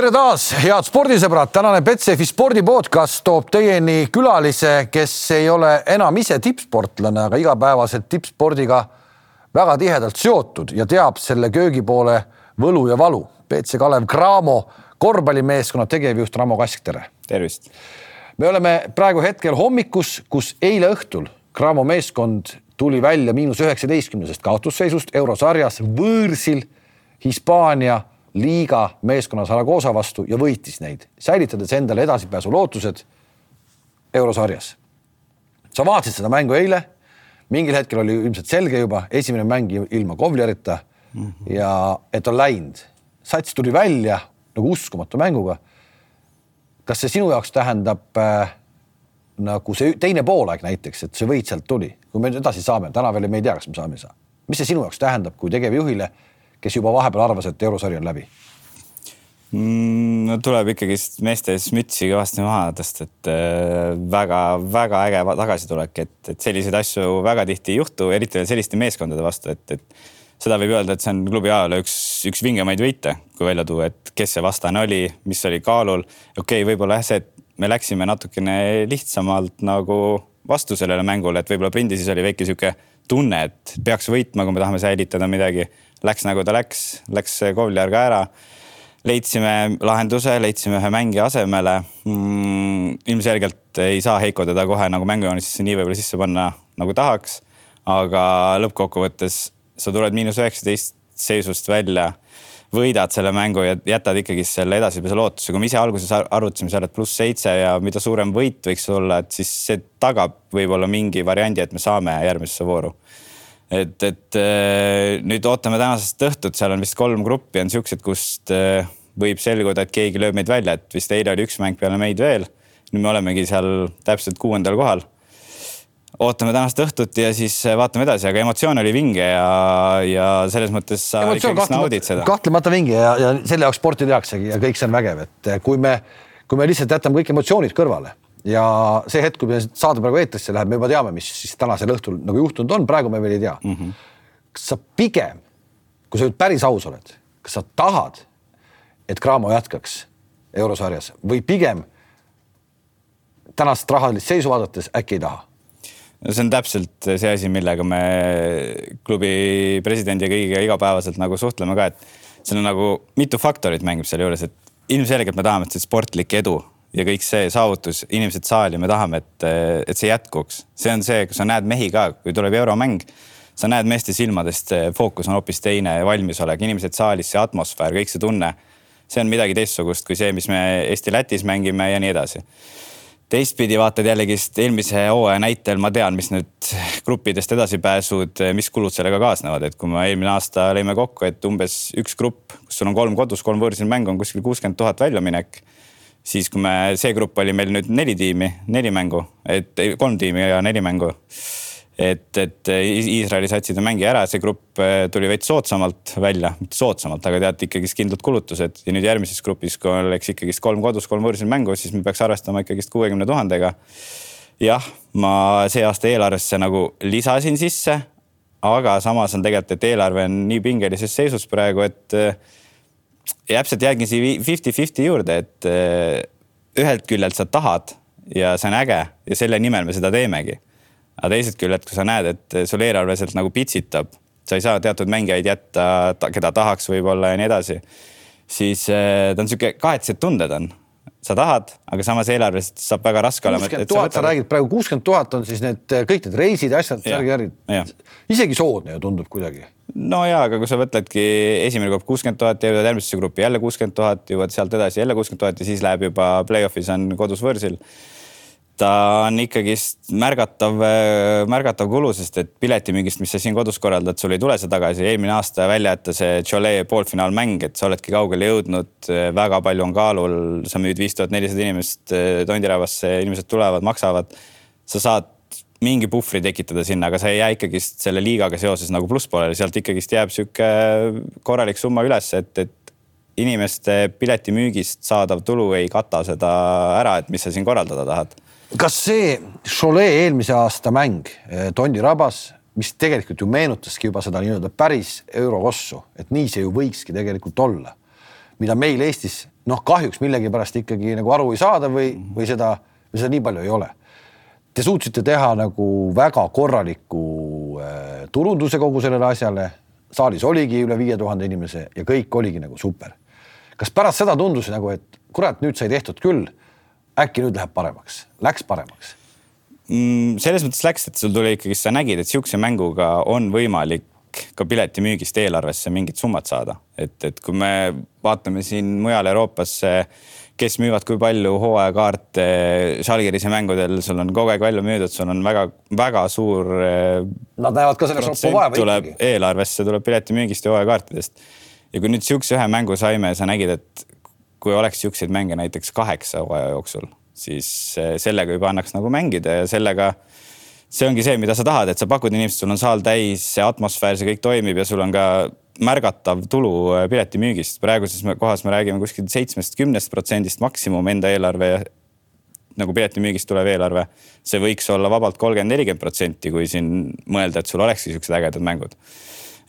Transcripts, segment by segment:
tere taas, head spordisõbrad, tänane Betsafe spordi podcast toob teieni külalise, kes ei ole enam ise tippsportlane, aga igapäevaselt tippspordiga väga tihedalt seotud ja teab selle köögipoole võlu ja valu. BC Kalev Cramo korvpallimeeskonna tegevjuht Ramo Kask, tere. tervist. me oleme praegu hetkel hommikus, kus eile õhtul Cramo meeskond tuli välja miinus üheksateistkümnesest kaotusseisust eurosarjas võõrsil Hispaania liiga meeskonna Zaragoza vastu ja võitis neid, säilitades endale edasipääsu lootused eurosarjas. sa vaatasid seda mängu eile, mingil hetkel oli ilmselt selge juba, esimene mäng ilma Kovlerita mm -hmm. ja et on läinud. sats tuli välja nagu uskumatu mänguga. kas see sinu jaoks tähendab äh, nagu see teine poolaeg näiteks, et see võit sealt tuli, kui me edasi saame, täna veel me ei tea, kas me saame, ei saa. mis see sinu jaoks tähendab, kui tegevjuhile kes juba vahepeal arvas, et eurosari on läbi mm,? no tuleb ikkagist meeste ees mütsi kõvasti maha tõsta, et väga-väga äh, äge tagasitulek, et, et selliseid asju väga tihti ei juhtu, eriti veel selliste meeskondade vastu, et, et seda võib öelda, et see on klubi ajaloo üks, üks vingemaid võite, kui välja tuua, et kes see vastane oli, mis oli kaalul. okei okay,, võib-olla jah, see, et me läksime natukene lihtsamalt nagu vastu sellele mängule, et võib-olla Prindis oli väike sihuke tunne, et peaks võitma, kui me tahame säilitada midagi läks nagu ta läks, läks Kovliar ka ära. leidsime lahenduse, leidsime ühe mängija asemele mm,. ilmselgelt ei saa Heiko teda kohe nagu mängujoonisesse nii võib-olla sisse panna nagu tahaks. aga lõppkokkuvõttes sa tuled miinus üheksateist seisust välja võidad selle mängu ja jätad ikkagi selle edasipääsu lootuse, kui me ise alguses arvutasime seal, et pluss seitse ja mida suurem võit võiks olla, et siis see tagab võib-olla mingi variandi, et me saame järgmisesse vooru et, et äh, nüüd ootame tänasest õhtut, seal on vist kolm gruppi on siuksed, kust äh, võib selguda, et keegi lööb meid välja, et vist eile oli üks mäng peale meid veel. nüüd me olemegi seal täpselt kuuendal kohal. ootame tänast õhtut ja siis äh, vaatame edasi, aga emotsioon oli vinge ja, ja selles mõttes sa ikkagi naudid seda. kahtlemata vinge ja, ja selle jaoks sporti tehaksegi ja kõik see on vägev, et kui me, kui me lihtsalt jätame kõik emotsioonid kõrvale ja see hetk, kui me saade praegu eetrisse läheb, me juba teame, mis siis tänasel õhtul nagu juhtunud on, praegu me veel ei tea mm. -hmm. kas sa pigem, kui sa nüüd päris aus oled, kas sa tahad, et Cramo jätkaks eurosarjas või pigem tänast rahalist seisu vaadates äkki ei taha? no see on täpselt see asi, millega me klubi presidendi ja kõigiga igapäevaselt nagu suhtleme ka, et seal on nagu mitu faktorit mängib selle juures, et ilmselgelt me tahame, et see sportlik edu ja kõik see saavutus, inimesed saali, me tahame, et, et see jätkuks. see on see, kus sa näed mehi ka, kui tuleb euromäng, sa näed meeste silmadest, fookus on hoopis teine, valmisolek, inimesed saalis, see atmosfäär, kõik see tunne. see on midagi teistsugust kui see, mis me Eesti-Lätis mängime ja nii edasi. teistpidi vaatad jällegist eelmise hooaja näitel, ma tean, mis nüüd gruppidest edasipääsud, mis kulud sellega kaasnevad, et kui me eelmine aasta lõime kokku, et umbes üks grupp, kus sul on kolm kodus, kolm võõrsil mängu on kuskil kuuskümmend tuhat väljaminek siis kui me, see grupp oli meil nüüd neli tiimi, neli mängu, et kolm tiimi ja neli mängu. et, et Iisraeli satsid on mängija ära, see grupp eh, tuli veits soodsamalt välja, mitte soodsamalt, aga tead ikkagist kindlad kulutused ja nüüd järgmises grupis, kui oleks ikkagist kolm kodus, kolm võõrsil mängu, siis me peaks arvestama ikkagist kuuekümne tuhandega. jah, ma see aasta eelarvesse nagu lisasin sisse, aga samas on tegelikult, et eelarve on nii pingelises seisus praegu, et täpselt jäägi siia fifty-fifty juurde, et eh, ühelt küljelt sa tahad ja see on äge ja selle nimel me seda teemegi. aga teisest küljelt, kui sa näed, et sul eelarve sealt nagu pitsitab, sa ei saa teatud mängijaid jätta, keda tahaks võib-olla ja nii edasi, siis eh, ta on sihuke kahetsed tunded on sa tahad, aga samas eelarvest saab väga raske olema. kuuskümmend tuhat, sa räägid praegu kuuskümmend tuhat on siis need kõik need reisid ja asjad, särgi, värgid. isegi soodne ju tundub kuidagi no ja, aga kui sa võtadki esimene grupp kuuskümmend tuhat jõuad järgmisse gruppi jälle kuuskümmend tuhat, jõuad sealt edasi jälle kuuskümmend tuhat ja siis läheb juba play-off'is on kodus võõrsil. Ta on ikkagist märgatav, märgatav kulu, sest et piletimüügist, mis sa siin kodus korraldad, sul ei tule see tagasi. eelmine aasta välja jätta see Cholet poolfinaalmäng, et sa oledki kaugele jõudnud, väga palju on kaalul, sa müüd viis tuhat nelisada inimest Tondirabbasse, inimesed tulevad, maksavad. sa saad mingi puhvri tekitada sinna, aga sa ei jää ikkagist selle liigaga seoses nagu plusspoolele, sealt ikkagist jääb sihuke korralik summa üles, et, et inimeste piletimüügist saadav tulu ei kata seda ära, et mis sa siin korraldada tahad. Kas see Cholet eelmise aasta mäng eh, Tondi rabas, mis tegelikult ju meenutaski juba seda nii-öelda päris eurokossu, et nii see ju võikski tegelikult olla mida meil Eestis noh, kahjuks millegipärast ikkagi nagu aru ei saada või, või seda, või seda nii palju ei ole. Te suutsite teha nagu väga korraliku äh, turunduse kogu sellele asjale. saalis oligi üle viie tuhande inimese ja kõik oligi nagu super. kas pärast seda tundus nagu, et kurat, nüüd sai tehtud küll. Äkki nüüd läheb paremaks, läks paremaks mm,? selles mõttes läks, et sul tuli ikkagi, sa nägid, et sihukese mänguga on võimalik ka piletimüügist eelarvesse mingit summat saada, et, et kui me vaatame siin mujal Euroopas, kes müüvad kui palju hooajakaarte Žalgirise mängudel, sul on kogu aeg välja müüdud, sul on väga-väga suur. Nad näevad ka selleks roppu vaeva ikkagi. eelarvesse tuleb piletimüügist ja hooajakaartidest. ja kui nüüd sihukese ühe mängu saime, sa nägid, et kui oleks sihukeseid mänge näiteks kaheksa hooaja jooksul, siis sellega juba annaks nagu mängida ja sellega see ongi see, mida sa tahad, et sa pakud inimestele, sul on saal täis, see atmosfäär, see kõik toimib ja sul on ka märgatav tulu äh, piletimüügist. praeguses kohas me räägime kuskil seitsmest, kümnest protsendist maksimum enda eelarve nagu piletimüügist tulev eelarve. see võiks olla vabalt kolmkümmend, nelikümmend protsenti, kui siin mõelda, et sul olekski siuksed ägedad mängud.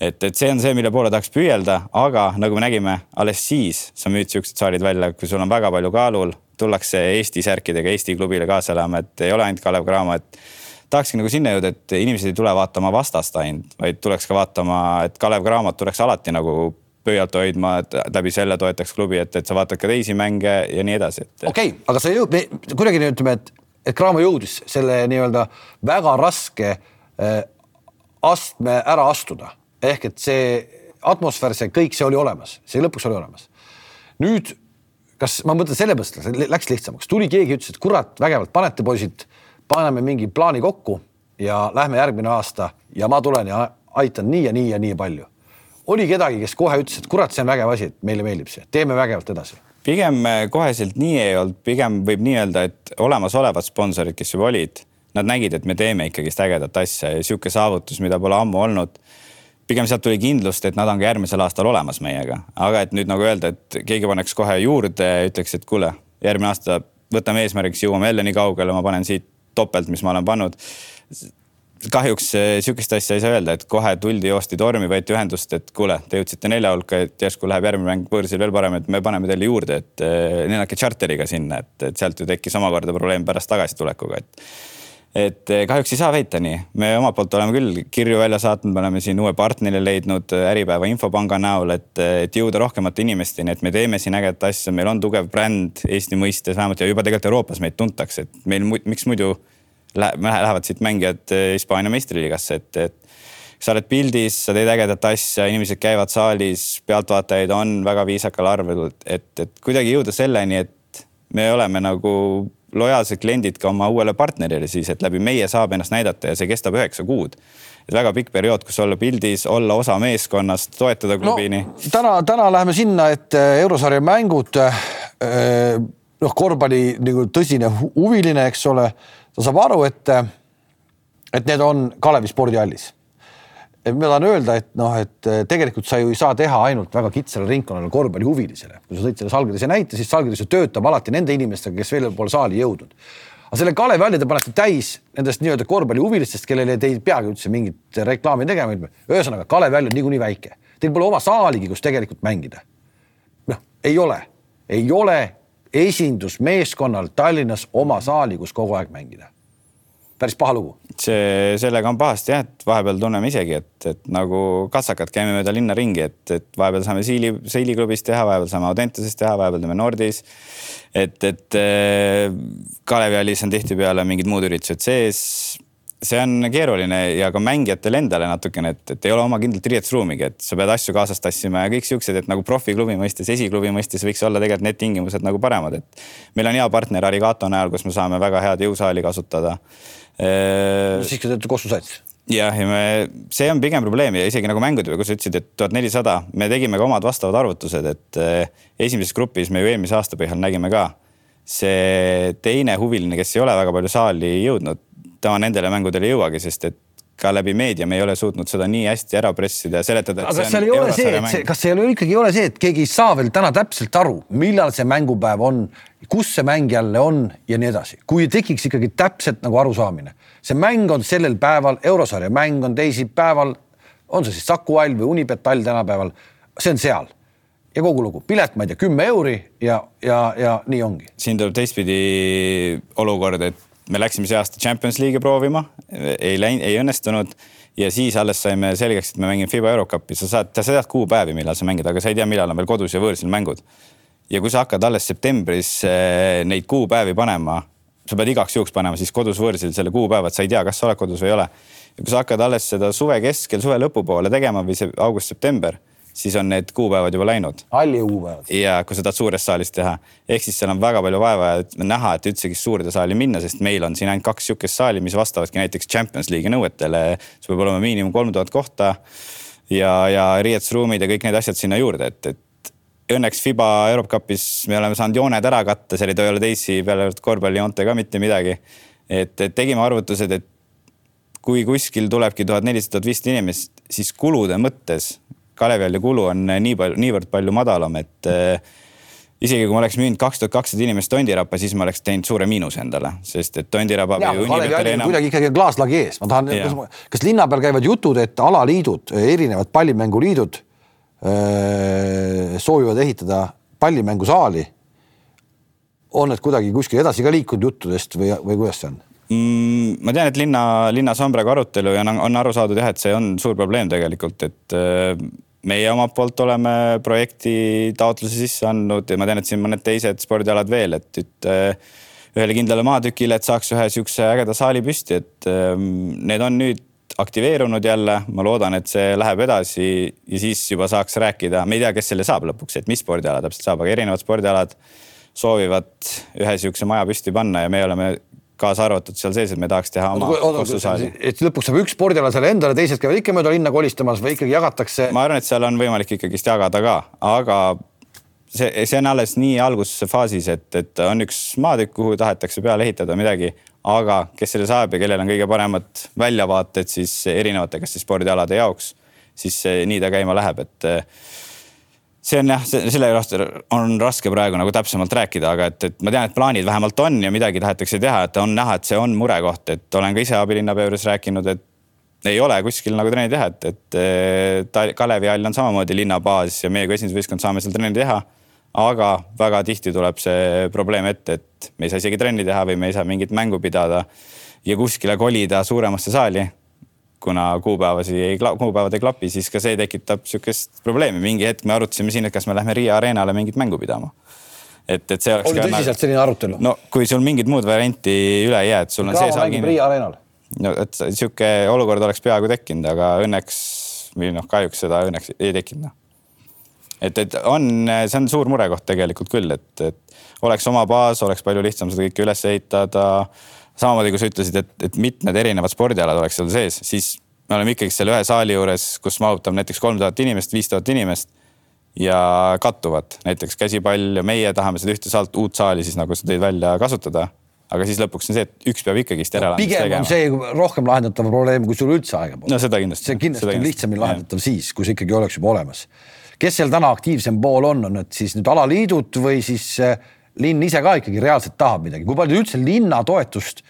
Et, et see on see, mille poole tahaks püüelda, aga nagu me nägime, alles siis sa müüd siuksed saalid välja, kui sul on väga palju kaalul, tullakse Eesti särkidega Eesti klubile kaasa elama, et ei ole ainult Kalev Cramo, et tahakski nagu sinna jõuda, et inimesed ei tule vaatama vastast ainult, vaid tuleks ka vaatama, et Kalev Cramo tuleks alati nagu pöialt hoidma, et läbi selle toetaks klubi, et, et sa vaatad ka teisi mänge ja nii edasi, et. okei okay,, aga sa jõud, kuidagi ütleme, et, et Cramo jõudis selle nii-öelda väga raske äh, astme ära astuda ehk et see atmosfäär, see kõik, see oli olemas, see lõpuks oli olemas. nüüd, kas ma mõtlen selle mõttes, läks lihtsamaks, tuli keegi, ütles, et kurat, vägevalt panete poisid paneme mingi plaani kokku ja lähme järgmine aasta ja ma tulen ja aitan nii ja nii ja nii palju. oli kedagi, kes kohe ütles, et kurat, see on vägev asi, et meile meeldib see, teeme vägevalt edasi pigem äh, koheselt nii ei olnud, pigem võib nii öelda, et olemasolevad sponsorid, kes juba olid, nad nägid, et me teeme ikkagist ägedat asja ja sihuke saavutus, mida pole ammu olnud. Pigem sealt tuli kindlust, et nad on ka järgmisel aastal olemas meiega, aga et nüüd nagu öelda, et keegi paneks kohe juurde, ütleks, et kuule, järgmine aasta võtame eesmärgiks, jõuame jälle nii kaugele, ma panen siit topelt, mis ma olen pannud. kahjuks eh, sihukest asja ei saa öelda, et kohe tuldi, joosti tormi, võeti ühendust, et kuule, te jõudsite nelja hulka, et järsku läheb järgmine mäng võõrsil veel parem, et me paneme teile juurde, et lennake eh, tšarteriga sinna, et, et sealt ju tekkis omakorda probleem pärast tagasitulekuga, et et eh, kahjuks ei saa väita nii, me omalt poolt oleme küll kirju välja saatnud, me oleme siin uue partneri leidnud Äripäeva infopanga näol, et, et jõuda rohkemate inimesteni, et me teeme siin ägedat asja, meil on tugev bränd Eesti mõistes vähemalt ja juba tegelikult Euroopas meid tuntakse, et meil, miks muidu lähevad siit mängijad eh, Hispaania meistriliigasse, et, et sa oled pildis, sa teed ägedat asja, inimesed käivad saalis, pealtvaatajaid on väga viisakal arvel, et, et kuidagi jõuda selleni, et me oleme nagu lojaalsed kliendid ka oma uuele partnerile siis, et läbi meie saab ennast näidata ja see kestab üheksa kuud. et väga pikk periood, kus olla pildis, olla osa meeskonnast, toetada klubini no,. täna, täna läheme sinna, et äh, eurosarja mängud äh, noh, korvpalli nagu tõsine huviline, eks ole, ta saab aru, et, äh, et need on Kalevi spordihallis ma tahan öelda, et noh, et eh, tegelikult sa ju ei saa teha ainult väga kitsale ringkonnale korvpallihuvilisele. kui sa tõid selle Salgirise näite, siis Salgiris ju töötab alati nende inimestega, kes veel pole saali jõudnud. aga selle Kalevi halli te panete täis nendest nii-öelda korvpallihuvilistest, kellele te ei peagi üldse mingit reklaami tegema. ühesõnaga, Kalevi hall on niikuinii väike, teil pole oma saaligi, kus tegelikult mängida. noh, ei ole, ei ole esindusmeeskonnal Tallinnas oma saali, kus kogu aeg mängida päris paha lugu. see, sellega on pahasti jah, et vahepeal tunneme isegi, et, et nagu katsakad käime mööda linna ringi, et, et vahepeal saame Siili, Siili klubis teha, vahepeal saame Audenteses teha, vahepeal teeme Nordis. et, et äh, Kalevi hallis on tihtipeale mingid muud üritused sees see on keeruline ja ka mängijatele endale natukene, et, et ei ole oma kindlat riietusruumigi, et sa pead asju kaasas tassima ja kõik siuksed, et nagu profiklubi mõistes, esiklubi mõistes võiks olla tegelikult need tingimused nagu paremad, et meil on hea partner Arigato näol, kus me saame väga head jõusaali kasutada. Siis, kui te olete Kossu sats. jah, ja me, see on pigem probleem ja isegi nagu mängude peal, kui sa ütlesid, et tuhat nelisada, me tegime ka omad vastavad arvutused, et esimeses grupis me ju eelmise aasta põhjal nägime ka see teine huviline, kes ei ole väga palju saali jõudnud, ta nendele mängudele ei jõuagi, sest et ka läbi meedia me ei ole suutnud seda nii hästi ära pressida ja seletada. aga kas seal ei ole see, et see, kas seal ikkagi ei ole see, et keegi ei saa veel täna täpselt aru, millal see mängupäev on, kus see mäng jälle on ja nii edasi, kui tekiks ikkagi täpselt nagu arusaamine, see mäng on sellel päeval, eurosarja mäng on teisipäeval, on see siis Saku Hall või Unibet Hall tänapäeval, see on seal ja kogu lugu, pilet, ma ei tea, kümme euri ja, ja, ja nii ongi. siin tuleb teistpidi olukord, et me läksime see aasta Champions League'i proovima, ei läinud, ei õnnestunud ja siis alles saime selgeks, et me mängime FIBA Eurocupi, sa saad, sa tead kuupäevi, millal sa mängid, aga sa ei tea, millal on veel kodus ja võõrsil mängud. ja kui sa hakkad alles septembris eh, neid kuupäevi panema, sa pead igaks juhuks panema siis kodus võõrsil selle kuupäeva, et sa ei tea, kas sa oled kodus või ei ole. ja kui sa hakkad alles seda suve keskel, suve lõpupoole tegema või see august-september siis on need kuupäevad juba läinud. halli kuupäevad. ja kui sa tahad suures saalis teha, ehk siis seal on väga palju vaeva ja näha, et üldsegi suurde saali minna, sest meil on siin ainult kaks sihukest saali, mis vastavadki näiteks Champions League'i nõuetele. see peab olema miinimum kolm tuhat kohta ja, ja riietusruumid ja kõik need asjad sinna juurde, et, et õnneks Fiba Europcupis me oleme saanud jooned ära katta, seal ei olla teisi peale korvpallijoonte ka mitte midagi. et tegime arvutused, et kui kuskil tulebki tuhat nelisada, tuhat viissada inimest, siis kulude mõttes Kalevi kulu on nii palju, niivõrd palju madalam, et äh, isegi kui ma oleks müünud kaks tuhat kakssada inimest Tondirappa, siis ma oleks teinud suure miinuse endale, sest et Tondiraba. Enam... kuidagi ikkagi klaaslagi ees, ma tahan, kas, kas linna peal käivad jutud, et alaliidud, erinevad pallimänguliidud öö, äh, soovivad ehitada pallimängusaali? on need kuidagi kuskil edasi ka liikunud juttudest või, või kuidas see on? Mm,? ma tean, et linna, linnas on praegu arutelu ja on, on aru saadud jah, et see on suur probleem tegelikult, et äh, meie omalt poolt oleme projekti taotluse sisse andnud ja ma tean, et siin mõned teised spordialad veel, et, et äh, ühele kindlale maatükile, et saaks ühe sihukese ägeda saali püsti, et ähm, need on nüüd aktiveerunud jälle, ma loodan, et see läheb edasi ja siis juba saaks rääkida, me ei tea, kes selle saab lõpuks, et mis spordiala täpselt saab, aga erinevad spordialad soovivad ühe sihukese maja püsti panna ja me oleme kaasa arvatud seal sees, et me tahaks teha oma kossusaali. et lõpuks saab üks spordiala selle endale, teised käivad ikka mööda linna kolistamas või ikkagi jagatakse? ma arvan, et seal on võimalik ikkagist jagada ka, aga see, see on alles nii algusfaasis, et, et on üks maatükk, kuhu tahetakse peale ehitada midagi, aga kes selle saab ja kellel on kõige paremad väljavaated siis erinevate, kas siis spordialade jaoks, siis nii ta käima läheb, et see on jah, selle kohta on raske praegu nagu täpsemalt rääkida, aga et, et ma tean, et plaanid vähemalt on ja midagi tahetakse teha, et on näha, et see on murekoht, et olen ka ise abilinnapea juures rääkinud, et ei ole kuskil nagu trenni teha, et, et ta, Kalevi hall on samamoodi linnabaas ja meie kui esindusvõistkond saame seal trenni teha. aga väga tihti tuleb see probleem ette, et me ei saa isegi trenni teha või me ei saa mingit mängu pidada ja kuskile kolida suuremasse saali kuna kuupäevasi ei, kuupäevad ei klapi, siis ka see tekitab sihukest probleemi. mingi hetk me arutasime siin, et kas me lähme Riia Arenale mingit mängu pidama. et, et see oleks. oli tõsiselt nagu... selline arutelu? no kui sul mingit muud varianti üle ei jää, et sul on see saal kinni. Riia Arenal. no et sihuke olukord oleks peaaegu tekkinud, aga õnneks või noh, kahjuks seda õnneks ei tekkinud noh. et, et on, see on suur murekoht tegelikult küll, et, et oleks oma baas, oleks palju lihtsam seda kõike üles ehitada samamoodi kui sa ütlesid, et, et mitmed erinevad spordialad oleks seal sees, siis me oleme ikkagi seal ühe saali juures, kus mahutab näiteks kolm tuhat inimest, viis tuhat inimest ja kattuvad näiteks käsipall ja meie tahame seda ühte saalt, uut saali siis nagu sa tõid välja kasutada. aga siis lõpuks on see, et üks peab ikkagist järeleandmist tegema. pigem on see rohkem lahendatav probleem, kui sul üldse aega pole. no seda kindlasti. see kindlasti on lihtsamini lahendatav ja. siis, kui see ikkagi oleks juba olemas. kes seal täna aktiivsem pool on, on need siis nüüd alaliidud või siis äh, linn ise ka ikkagi reaalselt tahab midagi, kui palju üldse linna toetust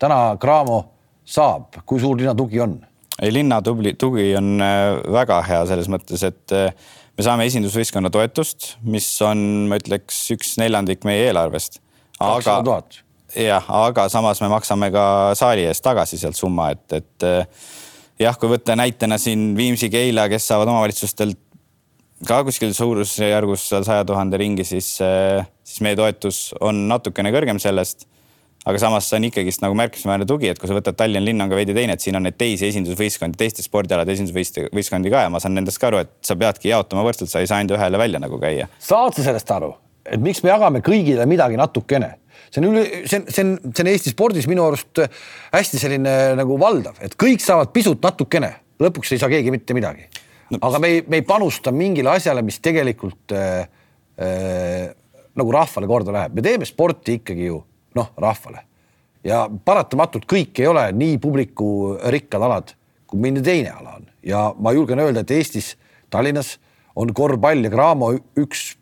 täna Cramo saab, kui suur linna tugi on? ei, linna tubli, tugi on äh, väga hea selles mõttes, et äh, me saame esindusvõistkonna toetust, mis on, ma ütleks, üks neljandik meie eelarvest. kakssada tuhat. jah, aga samas me maksame ka saali eest tagasi sealt summa, et, et äh, jah, kui võtta näitena siin Viimsi, Keila, kes saavad omavalitsustelt ka kuskil suurusjärgus seal saja tuhande ringi, siis, siis meie toetus on natukene kõrgem sellest. aga samas see on ikkagist nagu märkimisväärne tugi, et kui sa võtad Tallinna linn on ka veidi teine, et siin on neid teisi esindusvõistkondi, teiste spordialade esindusvõistkondi ka ja ma saan nendest ka aru, et sa peadki jaotama võrdselt, sa ei saa ainult ühele välja nagu käia. saad sa sellest aru, et miks me jagame kõigile midagi natukene? see on üle, see on, see on, see on Eesti spordis minu arust hästi selline nagu valdav, et kõik saavad pisut natukene, lõpuks ei saa keegi mitte midagi no,. aga me ei, me ei panusta mingile asjale, mis tegelikult äh, äh, nagu rahvale korda läheb, me teeme sporti ikkagi ju noh, rahvale. Ja paratamatult kõik ei ole nii publikurikkad alad, kui mõni teine ala on. Ja ma julgen öelda, et Eestis, Tallinnas on korvpall ja Graamo üks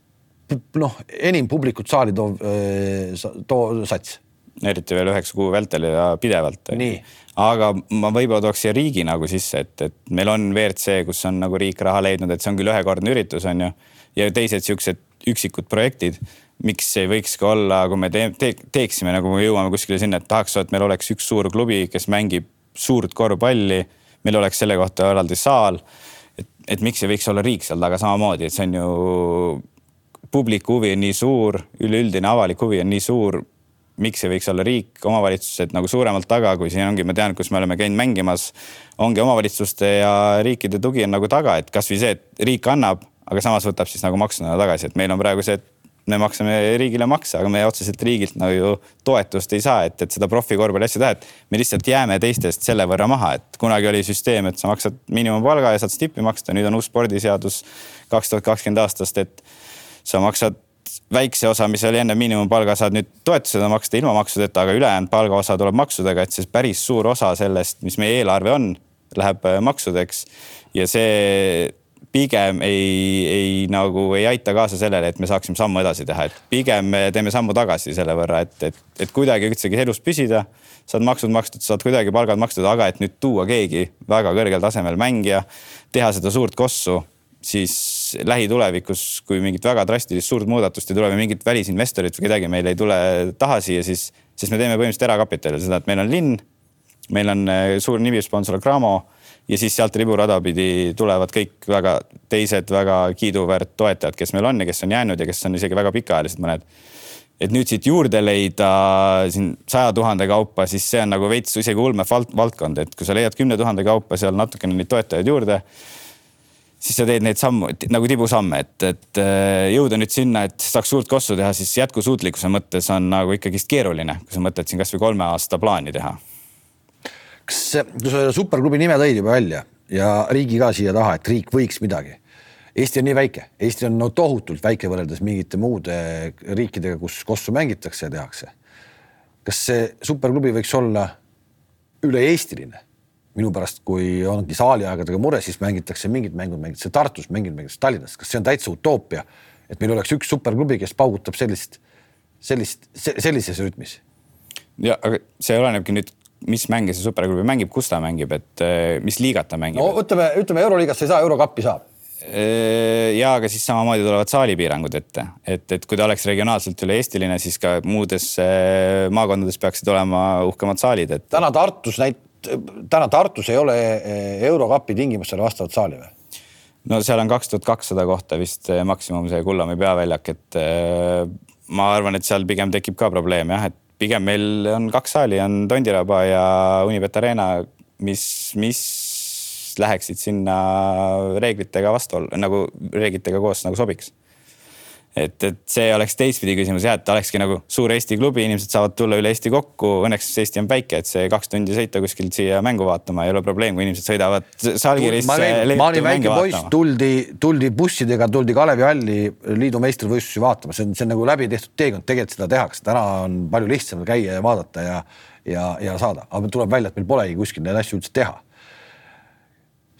noh, enim publikut saali toov, äh, too sats. Eriti veel üheksa kuu vältel ja pidevalt. aga ma võib-olla tooks siia riigi nagu sisse, et, et meil on WRC, kus on nagu riik raha leidnud, et see on küll ühekordne üritus, on ju. ja teised siuksed üksikud projektid miks ei võiks ka olla, kui me te te teeksime nagu me jõuame kuskile sinna, et tahaks, et meil oleks üks suur klubi, kes mängib suurt korvpalli. meil oleks selle kohta eraldi saal. et, et miks ei võiks olla riik seal taga samamoodi, et see on ju. publiku huvi on nii suur, üleüldine avalik huvi on nii suur. miks ei võiks olla riik, omavalitsused nagu suuremalt taga, kui siin ongi, ma tean, kus me oleme käinud mängimas. ongi omavalitsuste ja riikide tugi on nagu taga, et kasvõi see, et riik annab aga samas võtab siis nagu maksuna tagasi, et meil on praegu see, et me maksame riigile makse, aga me otseselt riigilt nagu ju toetust ei saa, et, et seda profikorvpalli asja teha, et me lihtsalt jääme teistest selle võrra maha, et kunagi oli süsteem, et sa maksad miinimumpalga ja saad stippi maksta, nüüd on uus spordiseadus kaks tuhat kakskümmend aastast, et sa maksad väikse osa, mis oli enne miinimumpalga, saad nüüd toetusena maksta ilma maksudeta, aga ülejäänud palgaosa tuleb maksudega, et siis päris suur osa sellest, mis meie eelarve on, läheb maksudeks. Ja see pigem ei, ei nagu ei aita kaasa sellele, et me saaksime sammu edasi teha, et pigem me teeme sammu tagasi selle võrra, et, et, et kuidagi üldsegi elus püsida. saad maksud makstud, saad kuidagi palgad makstud, aga et nüüd tuua keegi väga kõrgel tasemel mängija, teha seda suurt kossu, siis lähitulevikus, kui mingit väga drastilist suurt muudatust ei tule või mingit välisinvestorit või kedagi meil ei tule taha siia, siis, siis me teeme põhimõtteliselt erakapitalil seda, et meil on linn, meil on eh, suur nimisponsor Cramo ja siis sealt riburada pidi tulevad kõik väga teised väga kiiduväärt toetajad, kes meil on ja kes on jäänud ja kes on isegi väga pikaajalised mõned. et nüüd siit juurde leida siin saja tuhande kaupa, siis see on nagu veits isegi ulme valdkond, et kui sa leiad kümne tuhande kaupa seal natukene neid toetajaid juurde siis sa teed neid sammu nagu tibusamme, et, et äh, jõuda nüüd sinna, et saaks suurt kossu teha, siis jätkusuutlikkuse mõttes on nagu ikkagist keeruline, kui sa mõtled siin kasvõi kolme aasta plaani teha kas, kui sa superklubi nime tõid juba välja ja riigi ka siia taha, et riik võiks midagi. Eesti on nii väike, Eesti on no tohutult väike võrreldes mingite muude riikidega, kus kossu mängitakse ja tehakse. kas see superklubi võiks olla üle-eestiline? minu pärast, kui ongi saaliaegadega mure, siis mängitakse mingid mängud, mängitakse Tartus, mingid mängitakse Tallinnas, kas see on täitsa utoopia, et meil oleks üks superklubi, kes paugutab sellist, sellist, sellises rütmis? ja aga see olenebki nüüd mis mänge see superklubi mängib, kus ta mängib, et eh, mis liigat ta mängib? no ütleme, ütleme euroliigasse ei saa, eurokappi saab. Eh, ja aga siis samamoodi tulevad saalipiirangud ette, et, et kui ta oleks regionaalselt üle-eestiline, siis ka muudes eh, maakondades peaksid olema uhkemad saalid, et. täna Tartus näit-, täna Tartus ei ole eurokapi tingimustele vastavat saali või? no seal on kaks tuhat kakssada kohta vist maksimum see Kullamäe peaväljak, et ma arvan, et seal pigem tekib ka probleem jah, et pigem meil on kaks saali, on Tondiraba ja Unibet Arena, mis, mis läheksid sinna reeglitega vastu, nagu reeglitega koos nagu sobiks et, et see oleks teistpidi küsimus jah, et olekski nagu suur Eesti klubi, inimesed saavad tulla üle Eesti kokku. Õnneks Eesti on väike, et see kaks tundi sõita kuskilt siia mängu vaatama ei ole probleem, kui inimesed sõidavad Salgirisse. ma olin väike poiss, tuldi, tuldi bussidega, tuldi Kalevi halli liidu meistrivõistlusi vaatama, see on, see on nagu läbi tehtud teekond, tegelikult seda tehakse, täna on palju lihtsam käia ja vaadata ja, ja, ja saada, aga tuleb välja, et meil polegi kuskil neid asju üldse teha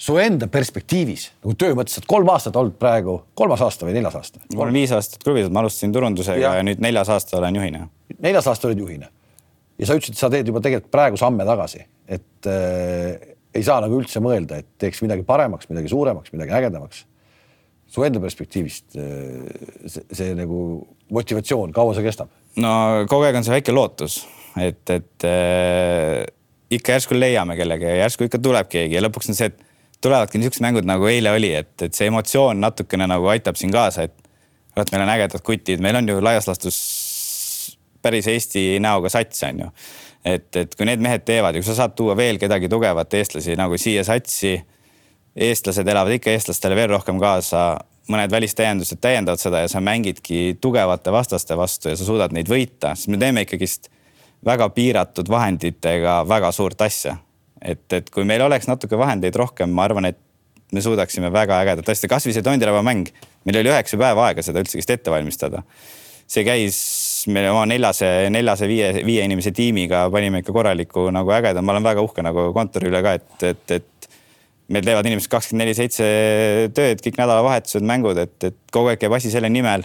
su enda perspektiivis nagu töö mõttes, et kolm aastat olnud praegu, kolmas aasta või neljas aasta? mul on viis aastat klubis, ma alustasin turundusega ja. ja nüüd neljas aasta olen juhina. neljas aasta olid juhina ja sa ütlesid, sa teed juba tegelikult praegu samme tagasi, et äh, ei saa nagu üldse mõelda, et teeks midagi paremaks, midagi suuremaks, midagi ägedamaks. su enda perspektiivist äh, see, see nagu motivatsioon, kaua see kestab? no kogu aeg on see väike lootus, et, et äh, ikka järsku leiame kellegi ja järsku ikka tuleb keegi ja lõpuks on see, et tulevadki niisugused mängud nagu eile oli, et, et see emotsioon natukene nagu aitab siin kaasa, et vot meil on ägedad kutid, meil on ju laias laastus päris Eesti näoga sats on ju. et, et kui need mehed teevad ja kui sa saad tuua veel kedagi tugevat eestlasi nagu siia satsi. eestlased elavad ikka eestlastele veel rohkem kaasa, mõned välistäiendused täiendavad seda ja sa mängidki tugevate vastaste vastu ja sa suudad neid võita, siis me teeme ikkagist väga piiratud vahenditega väga suurt asja et, et kui meil oleks natuke vahendeid rohkem, ma arvan, et me suudaksime väga ägedat asja, kasvõi see Tondiraba mäng, meil oli üheksa päeva aega seda üldse vist ette valmistada. see käis meil oma neljase, neljase, viie, viie inimese tiimiga panime ikka korraliku nagu ägeda, ma olen väga uhke nagu kontori üle ka, et, et, et meil teevad inimesed kakskümmend neli seitse tööd, kõik nädalavahetused, mängud, et, et kogu aeg käib asi selle nimel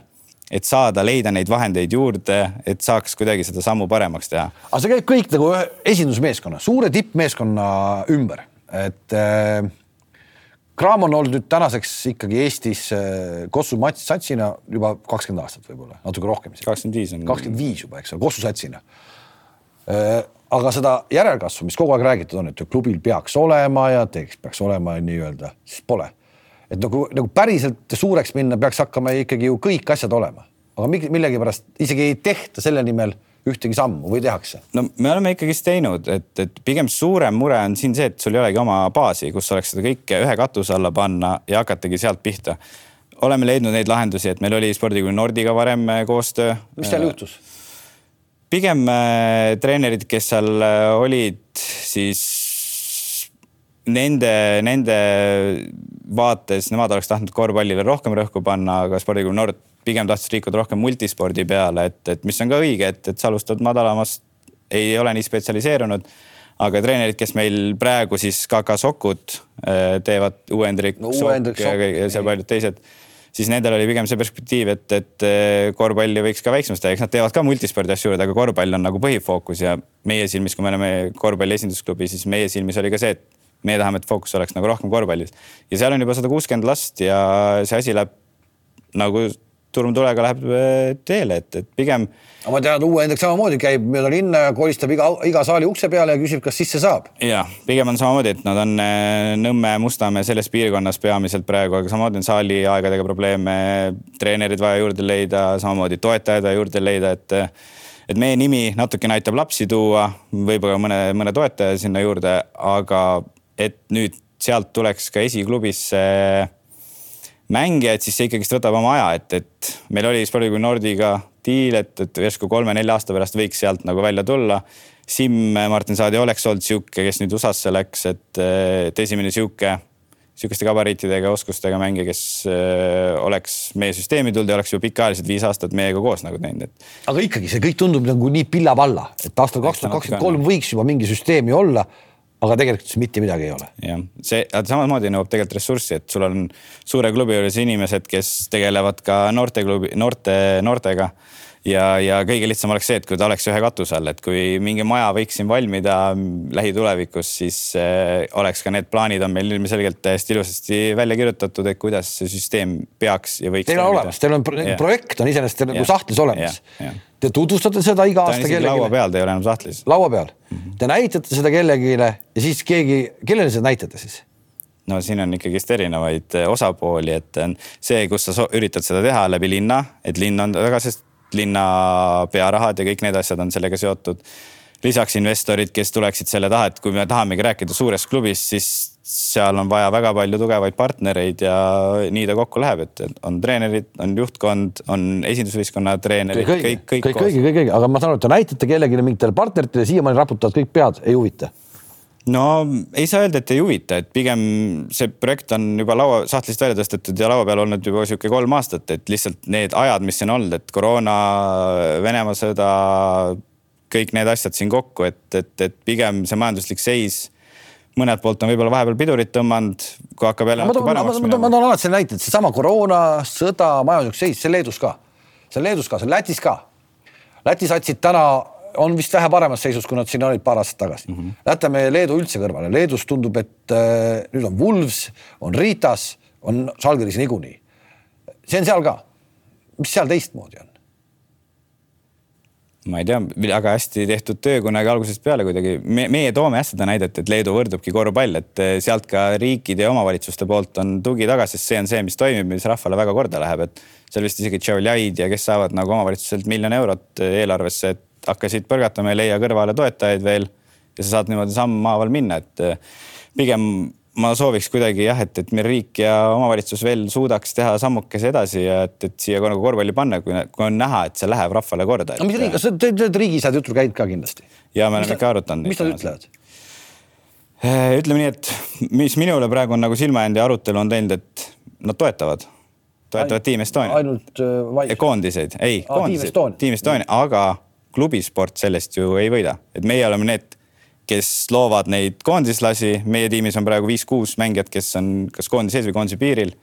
et saada, leida neid vahendeid juurde, et saaks kuidagi seda sammu paremaks teha. aga see käib kõik nagu esindusmeeskonna, suure tippmeeskonna ümber, et äh, Graam on olnud nüüd tänaseks ikkagi Eestis äh, Kossu satsina juba kakskümmend aastat võib-olla, natuke rohkem kakskümmend viis on. kakskümmend viis juba, eks ole, Kossu satsina. Äh, aga seda järelkasvu, mis kogu aeg räägitud on, et klubil peaks olema ja teeks, peaks olema nii-öelda, siis pole. Et nagu, nagu päriselt suureks minna, peaks hakkama ikkagi ju kõik asjad olema, aga millegipärast isegi ei tehta selle nimel ühtegi sammu või tehakse? no me oleme ikkagist teinud, et, et pigem suurem mure on siin see, et sul ei olegi oma baasi, kus oleks seda kõike ühe katuse alla panna ja hakatagi sealt pihta. oleme leidnud neid lahendusi, et meil oli spordikooli Nordiga varem äh, koostöö. mis seal juhtus? pigem äh, treenerid, kes seal äh, olid, siis nende, nende vaates, nemad oleks tahtnud korvpallile rohkem rõhku panna, aga spordikool Nord pigem tahtis liikuda rohkem multispordi peale, et, et mis on ka õige, et, et sa alustad madalamast, ei ole nii spetsialiseerunud. aga treenerid, kes meil praegu siis KK Sokud äh, teevad, Uuendrik no,, Sokk ja, ja seal paljud teised siis nendel oli pigem see perspektiiv, et, et äh, korvpalli võiks ka väiksemaks teha, eks nad teevad ka multispordi asju juurde, aga korvpall on nagu põhifookus ja meie silmis, kui me oleme korvpalli esindusklubi, siis meie silmis oli ka see, et meie tahame, et fookus oleks nagu rohkem korvpallis. ja seal on juba sada kuuskümmend last ja see asi läheb nagu turm tulega läheb äh, teele, et, et pigem. aga ma tean, uue Hendrik samamoodi käib mööda linna ja kolistab iga, iga saali ukse peale ja küsib, kas sisse saab. ja pigem on samamoodi, et nad on äh, Nõmme, Mustamäe selles piirkonnas peamiselt praegu, aga samamoodi on saali aegadega probleeme, treenerid vaja juurde leida, samamoodi toetajaid vaja juurde leida, et et meie nimi natukene aitab lapsi tuua, võib-olla mõne, mõne toetaja sinna juurde, aga et nüüd sealt tuleks ka esiklubisse mängijaid, siis see ikkagist võtab oma aja, et, et meil oli spordikooli Nordiga diil, et, et järsku kolme-nelja aasta pärast võiks sealt nagu välja tulla. Simm Martin Saadi oleks olnud sihuke, kes nüüd USA-sse läks, et, et esimene sihuke, sihukeste gabariitidega, oskustega mängija, kes öö, oleks meie süsteemi tulnud ja oleks ju pikaajaliselt viis aastat meiega koos nagu teinud, et. aga ikkagi see kõik tundub nagu nii pilla-palla, et aastal kaks tuhat kakskümmend kolm võiks juba mingi süsteemi olla aga tegelikult mitte midagi ei ole. jah, see samamoodi nõuab tegelikult ressurssi, et sul on suure klubi juures inimesed, kes tegelevad ka noorteklubi, noorte, noortega ja, ja kõige lihtsam oleks see, et kui ta oleks ühe katuse all, et kui mingi maja võiks siin valmida lähitulevikus, siis äh, oleks ka need plaanid on meil ilmselgelt täiesti ilusasti välja kirjutatud, et kuidas see süsteem peaks ja võiks. Teil on olemas, teil on yeah. projekt on iseenesest nagu sahtlis olemas. Te tutvustate seda iga aasta kellelegi. laua peal, ta ei ole enam sahtlis. laua peal mm, -hmm. te näitate seda kellelegi ja siis keegi, kellele seda näitate siis? no siin on ikkagist erinevaid äh, osapooli, et on see, kus sa üritad seda teha läbi linna, et linn on väga, sest linna pearahad ja kõik need asjad on sellega seotud. lisaks investorid, kes tuleksid selle taha, et kui me tahamegi rääkida suurest klubist, siis seal on vaja väga palju tugevaid partnereid ja nii ta kokku läheb, et on treenerid, on juhtkond, on esindusvõistkonna treenerid, kõik, kõik, kõik, kõik, kõik, kõik, aga ma saan aru, et te näitate kellelegi mingitele partneritele, siiamaani raputavad kõik pead, ei huvita no ei saa öelda, et ei huvita, et pigem see projekt on juba laua sahtlist välja tõstetud ja laua peal olnud juba sihuke kolm aastat, et lihtsalt need ajad, mis siin olnud, et koroona, Venemaa sõda, kõik need asjad siin kokku, et, et, et pigem see majanduslik seis mõnelt poolt on võib-olla vahepeal pidurit tõmmanud, kui hakkab jälle natuke paremaks minema. ma toon alati selle näite, et seesama koroona, sõda, majanduslik seis, see Leedus ka, see on Leedus ka, see on Lätis ka. Läti satsid täna on vist vähe paremas seisus, kui nad siin olid paar aastat tagasi mm. -hmm. Jätame Leedu üldse kõrvale, Leedus tundub, et äh, nüüd on Wolves, on Ritas, on Žalgiris niikuinii. see on seal ka. mis seal teistmoodi on? ma ei tea, väga hästi tehtud töö kunagi algusest peale kuidagi me,. meie toome jah seda näidet, et Leedu võrdubki korvpall, et äh, sealt ka riikide ja omavalitsuste poolt on tugi tagasi, sest see on see, mis toimib, mis rahvale väga korda läheb, et seal vist isegi Tšavljaid ja kes saavad nagu omavalitsuselt miljon eurot eelarvesse, et hakkasid põrgatama, ei leia kõrvale toetajaid veel ja sa saad niimoodi sammhaaval minna, et eh, pigem ma sooviks kuidagi jah, et, et meil riik ja omavalitsus veel suudaks teha sammukese edasi ja et, et siia nagu korvpalli panna, kui, kui on näha, et see läheb rahvale korda. no mis riik, kas te olete riigisääd jutul käinud ka kindlasti? ja me oleme ikka arutanud. mis nad ütlevad? Eh, ütleme nii, et mis minule praegu on nagu silma jäänud ja arutelu on teinud, et nad toetavad, toetavad Tiim Estonia. ainult äh, koondiseid, ei ah,, koondiseid, Tiim Estonia, aga klubisport sellest ju ei võida, et meie oleme need, kes loovad neid koondislasi, meie tiimis on praegu viis-kuus mängijat, kes on kas koondise sees või koondise piiril.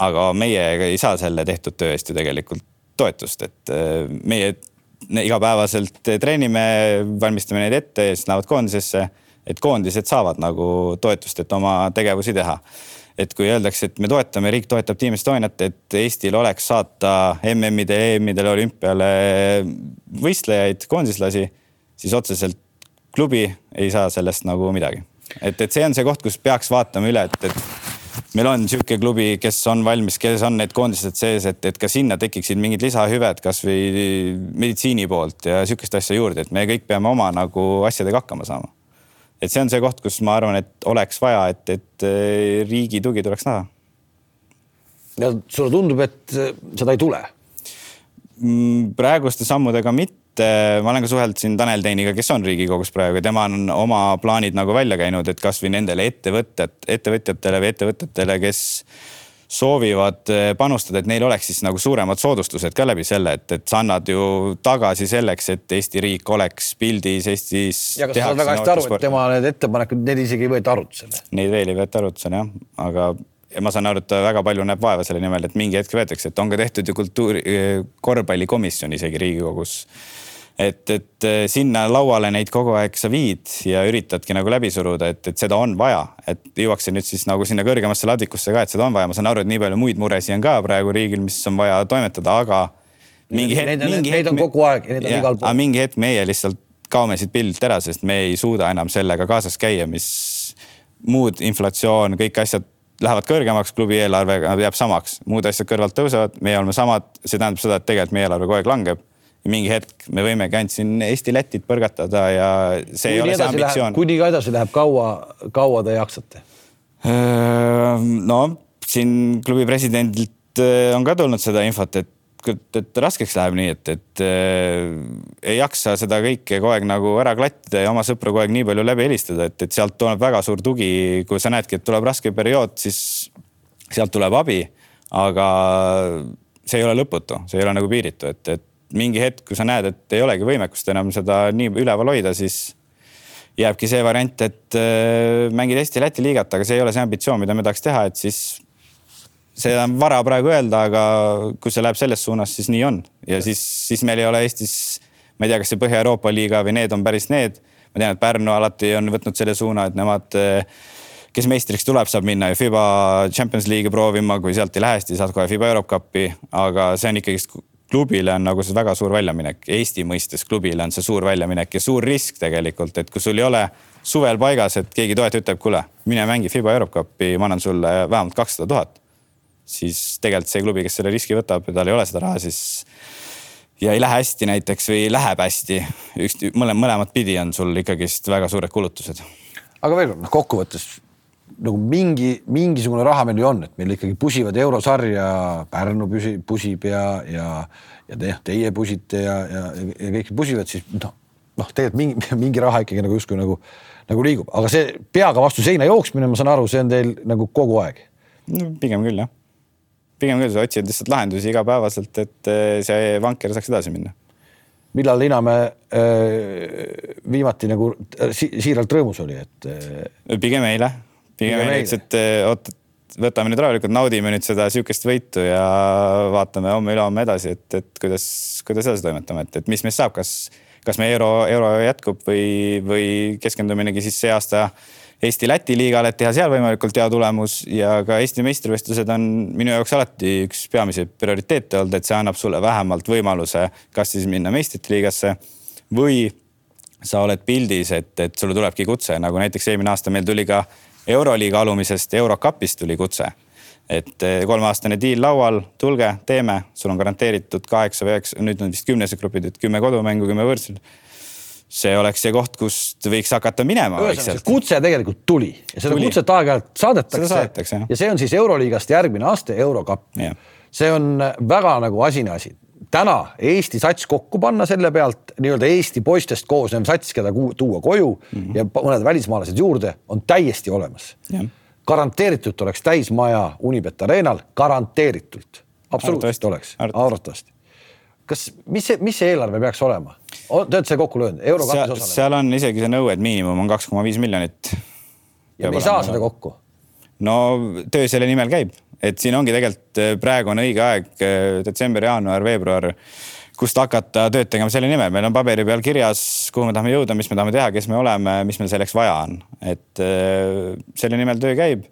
aga meie ei saa selle tehtud töö eest ju tegelikult toetust, et äh, meie igapäevaselt treenime, valmistame neid ette ja siis lähevad koondisesse, et koondised saavad nagu toetust, et oma tegevusi teha et kui öeldakse, et me toetame, riik toetab Team Estoniat, et Eestil oleks saata MM-idele, EM-idele, olümpiale võistlejaid, koondislasi, siis otseselt klubi ei saa sellest nagu midagi. et, et see on see koht, kus peaks vaatama üle, et, et meil on sihuke klubi, kes on valmis, kes on need koondised sees, et, et ka sinna tekiksid mingid lisahüved kasvõi meditsiini poolt ja sihukest asja juurde, et me kõik peame oma nagu asjadega hakkama saama et see on see koht, kus ma arvan, et oleks vaja, et, et eh, riigi tugi tuleks näha. ja sulle tundub, et eh, seda ei tule? Mm, praeguste sammudega mitte, ma olen ka suhelnud siin Tanel Teiniga, kes on Riigikogus praegu ja tema on oma plaanid nagu välja käinud, et kasvõi nendele ettevõtted, ettevõtjatele või ettevõtetele, kes soovivad eh, panustada, et neil oleks siis nagu suuremad soodustused ka läbi selle, et, et sa annad ju tagasi selleks, et Eesti riik oleks pildis Eestis. ja kas sa saad väga hästi aru, et tema need ettepanekud, need isegi ei võeta arutlusele? Neid veel ei võeta arutlusele jah, aga ja ma saan aru, et ta väga palju näeb vaeva selle nimel, et mingi hetk võetakse, et on ka tehtud ju kultuuri, korvpallikomisjon isegi Riigikogus et, et eh, sinna lauale neid kogu aeg sa viid ja üritadki nagu läbi suruda, et, et seda on vaja, et jõuaks see nüüd siis nagu sinna kõrgemasse ladvikusse ka, et seda on vaja, ma saan aru, et nii palju muid muresid on ka praegu riigil, mis on vaja toimetada, aga mingi hetk. Neid, mingi neid hetk, on kogu aeg, neid on igal pool. mingi hetk meie lihtsalt kaome siit pildilt ära, sest me ei suuda enam sellega kaasas käia, mis muud inflatsioon, kõik asjad lähevad kõrgemaks, klubi eelarve jääb samaks, muud asjad kõrvalt tõusevad, meie oleme samad, see tähendab seda, et tegelikult meie eelarve kogu aeg langeb ja mingi hetk me võimegi ainult siin Eesti-Lätit põrgatada ja see kuni ei ole see ambitsioon. kuni ka edasi läheb, kaua, kaua te jaksate? no siin klubi presidendilt on ka tulnud seda infot, et et raskeks läheb nii, et, et äh, ei jaksa seda kõike kogu aeg nagu ära klattida ja oma sõpru kogu aeg nii palju läbi helistada, et, et sealt tuleb väga suur tugi, kui sa näedki, et tuleb raske periood, siis sealt tuleb abi. aga see ei ole lõputu, see ei ole nagu piiritu, et, et mingi hetk, kui sa näed, et ei olegi võimekust enam seda nii üleval hoida, siis jääbki see variant, et äh, mängid Eesti-Läti liigat, aga see ei ole see ambitsioon, mida me tahaks teha, et siis seda on vara praegu öelda, aga kui see läheb selles suunas, siis nii on. Ja siis, siis meil ei ole Eestis, ma ei tea, kas see Põhja-Euroopa liiga või need on päris need. ma tean, et Pärnu alati on võtnud selle suuna, et nemad, kes meistriks tuleb, saab minna ju Fiba Champions League'i proovima, kui sealt ei lähe, siis saad kohe Fiba Eurocupi, aga see on ikkagist klubile on nagu see väga suur väljaminek, Eesti mõistes klubile on see suur väljaminek ja suur risk tegelikult, et kui sul ei ole suvel paigas, et keegi toetaja ütleb, kuule, mine mängi Fiba Eurocupi, ma annan sulle vähemalt kakssada tuhat. siis tegelikult see klubi, kes selle riski võtab ja tal ei ole seda raha, siis ja ei lähe hästi näiteks või läheb hästi, üks mõle, mõlemat pidi on sul ikkagist väga suured kulutused. aga veel kord, noh kokkuvõttes nagu mingi, mingisugune raha meil ju on, et meil ikkagi pusivad eurosarja, Pärnu püsib, pusib ja, ja, ja te, teie pusite ja, ja, ja kõik pusivad, siis noh, noh, tegelikult mingi, mingi raha ikkagi nagu justkui nagu, nagu liigub, aga see peaga vastu seina jooksmine, ma saan aru, see on teil nagu kogu aeg. no pigem küll jah, pigem küll, sa otsid lihtsalt lahendusi igapäevaselt, et eh, see vanker saaks edasi minna millal Inamäe äh, viimati nagu si siiralt rõõmus oli, et äh,? pigem eile pigem näiteks, et eh, oot, võtame nüüd rahulikult, naudime nüüd seda sihukest võitu ja vaatame homme-ülehomme edasi, et, et kuidas, kuidas edasi toimetame, et, et mis meist saab, kas, kas meie euro, euro jätkub või, või keskenduminegi siis see aasta Eesti-Läti liigale, et teha seal võimalikult hea tulemus ja ka Eesti meistrivõistlused on minu jaoks alati üks peamiseid prioriteete olnud, et see annab sulle vähemalt võimaluse kas siis minna meistrite liigasse või sa oled pildis, et, et sulle tulebki kutse, nagu näiteks eelmine aasta meil tuli ka Euroliiga alumisest Eurocupist tuli kutse. et eh, kolmeaastane diil laual, tulge, teeme, sul on garanteeritud kaheksa või üheksa, nüüd on vist kümnesed grupid, et kümme kodumängu, kümme võõrsil see oleks see koht, kust võiks hakata minema. kutse tegelikult tuli ja seda tuli. kutset aeg-ajalt saadetakse, saadetakse. ja see on siis Euroliigast järgmine aste, Eurocup. see on väga nagu asine asi täna Eesti sats kokku panna selle pealt nii-öelda Eesti poistest koosnev sats, keda tuua koju mm -hmm. ja mõned välismaalased juurde, on täiesti olemas. garanteeritult oleks täismaja Unibet Arenal, garanteeritult, absoluutselt oleks, arvatavasti. kas, mis see, mis see eelarve peaks olema? Te olete selle kokku löönud, eurokapis osalemine? seal on isegi see nõue, et miinimum on kaks koma viis miljonit. ja me ei saa seda kokku? no töö selle nimel käib et siin ongi tegelikult äh, praegu on õige aeg, äh, detsember, jaanuar, veebruar, kust hakata tööd tegema selle nimel, meil on paberi peal kirjas, kuhu me tahame jõuda, mis me tahame teha, kes me oleme, mis meil selleks vaja on, et äh, selle nimel töö käib.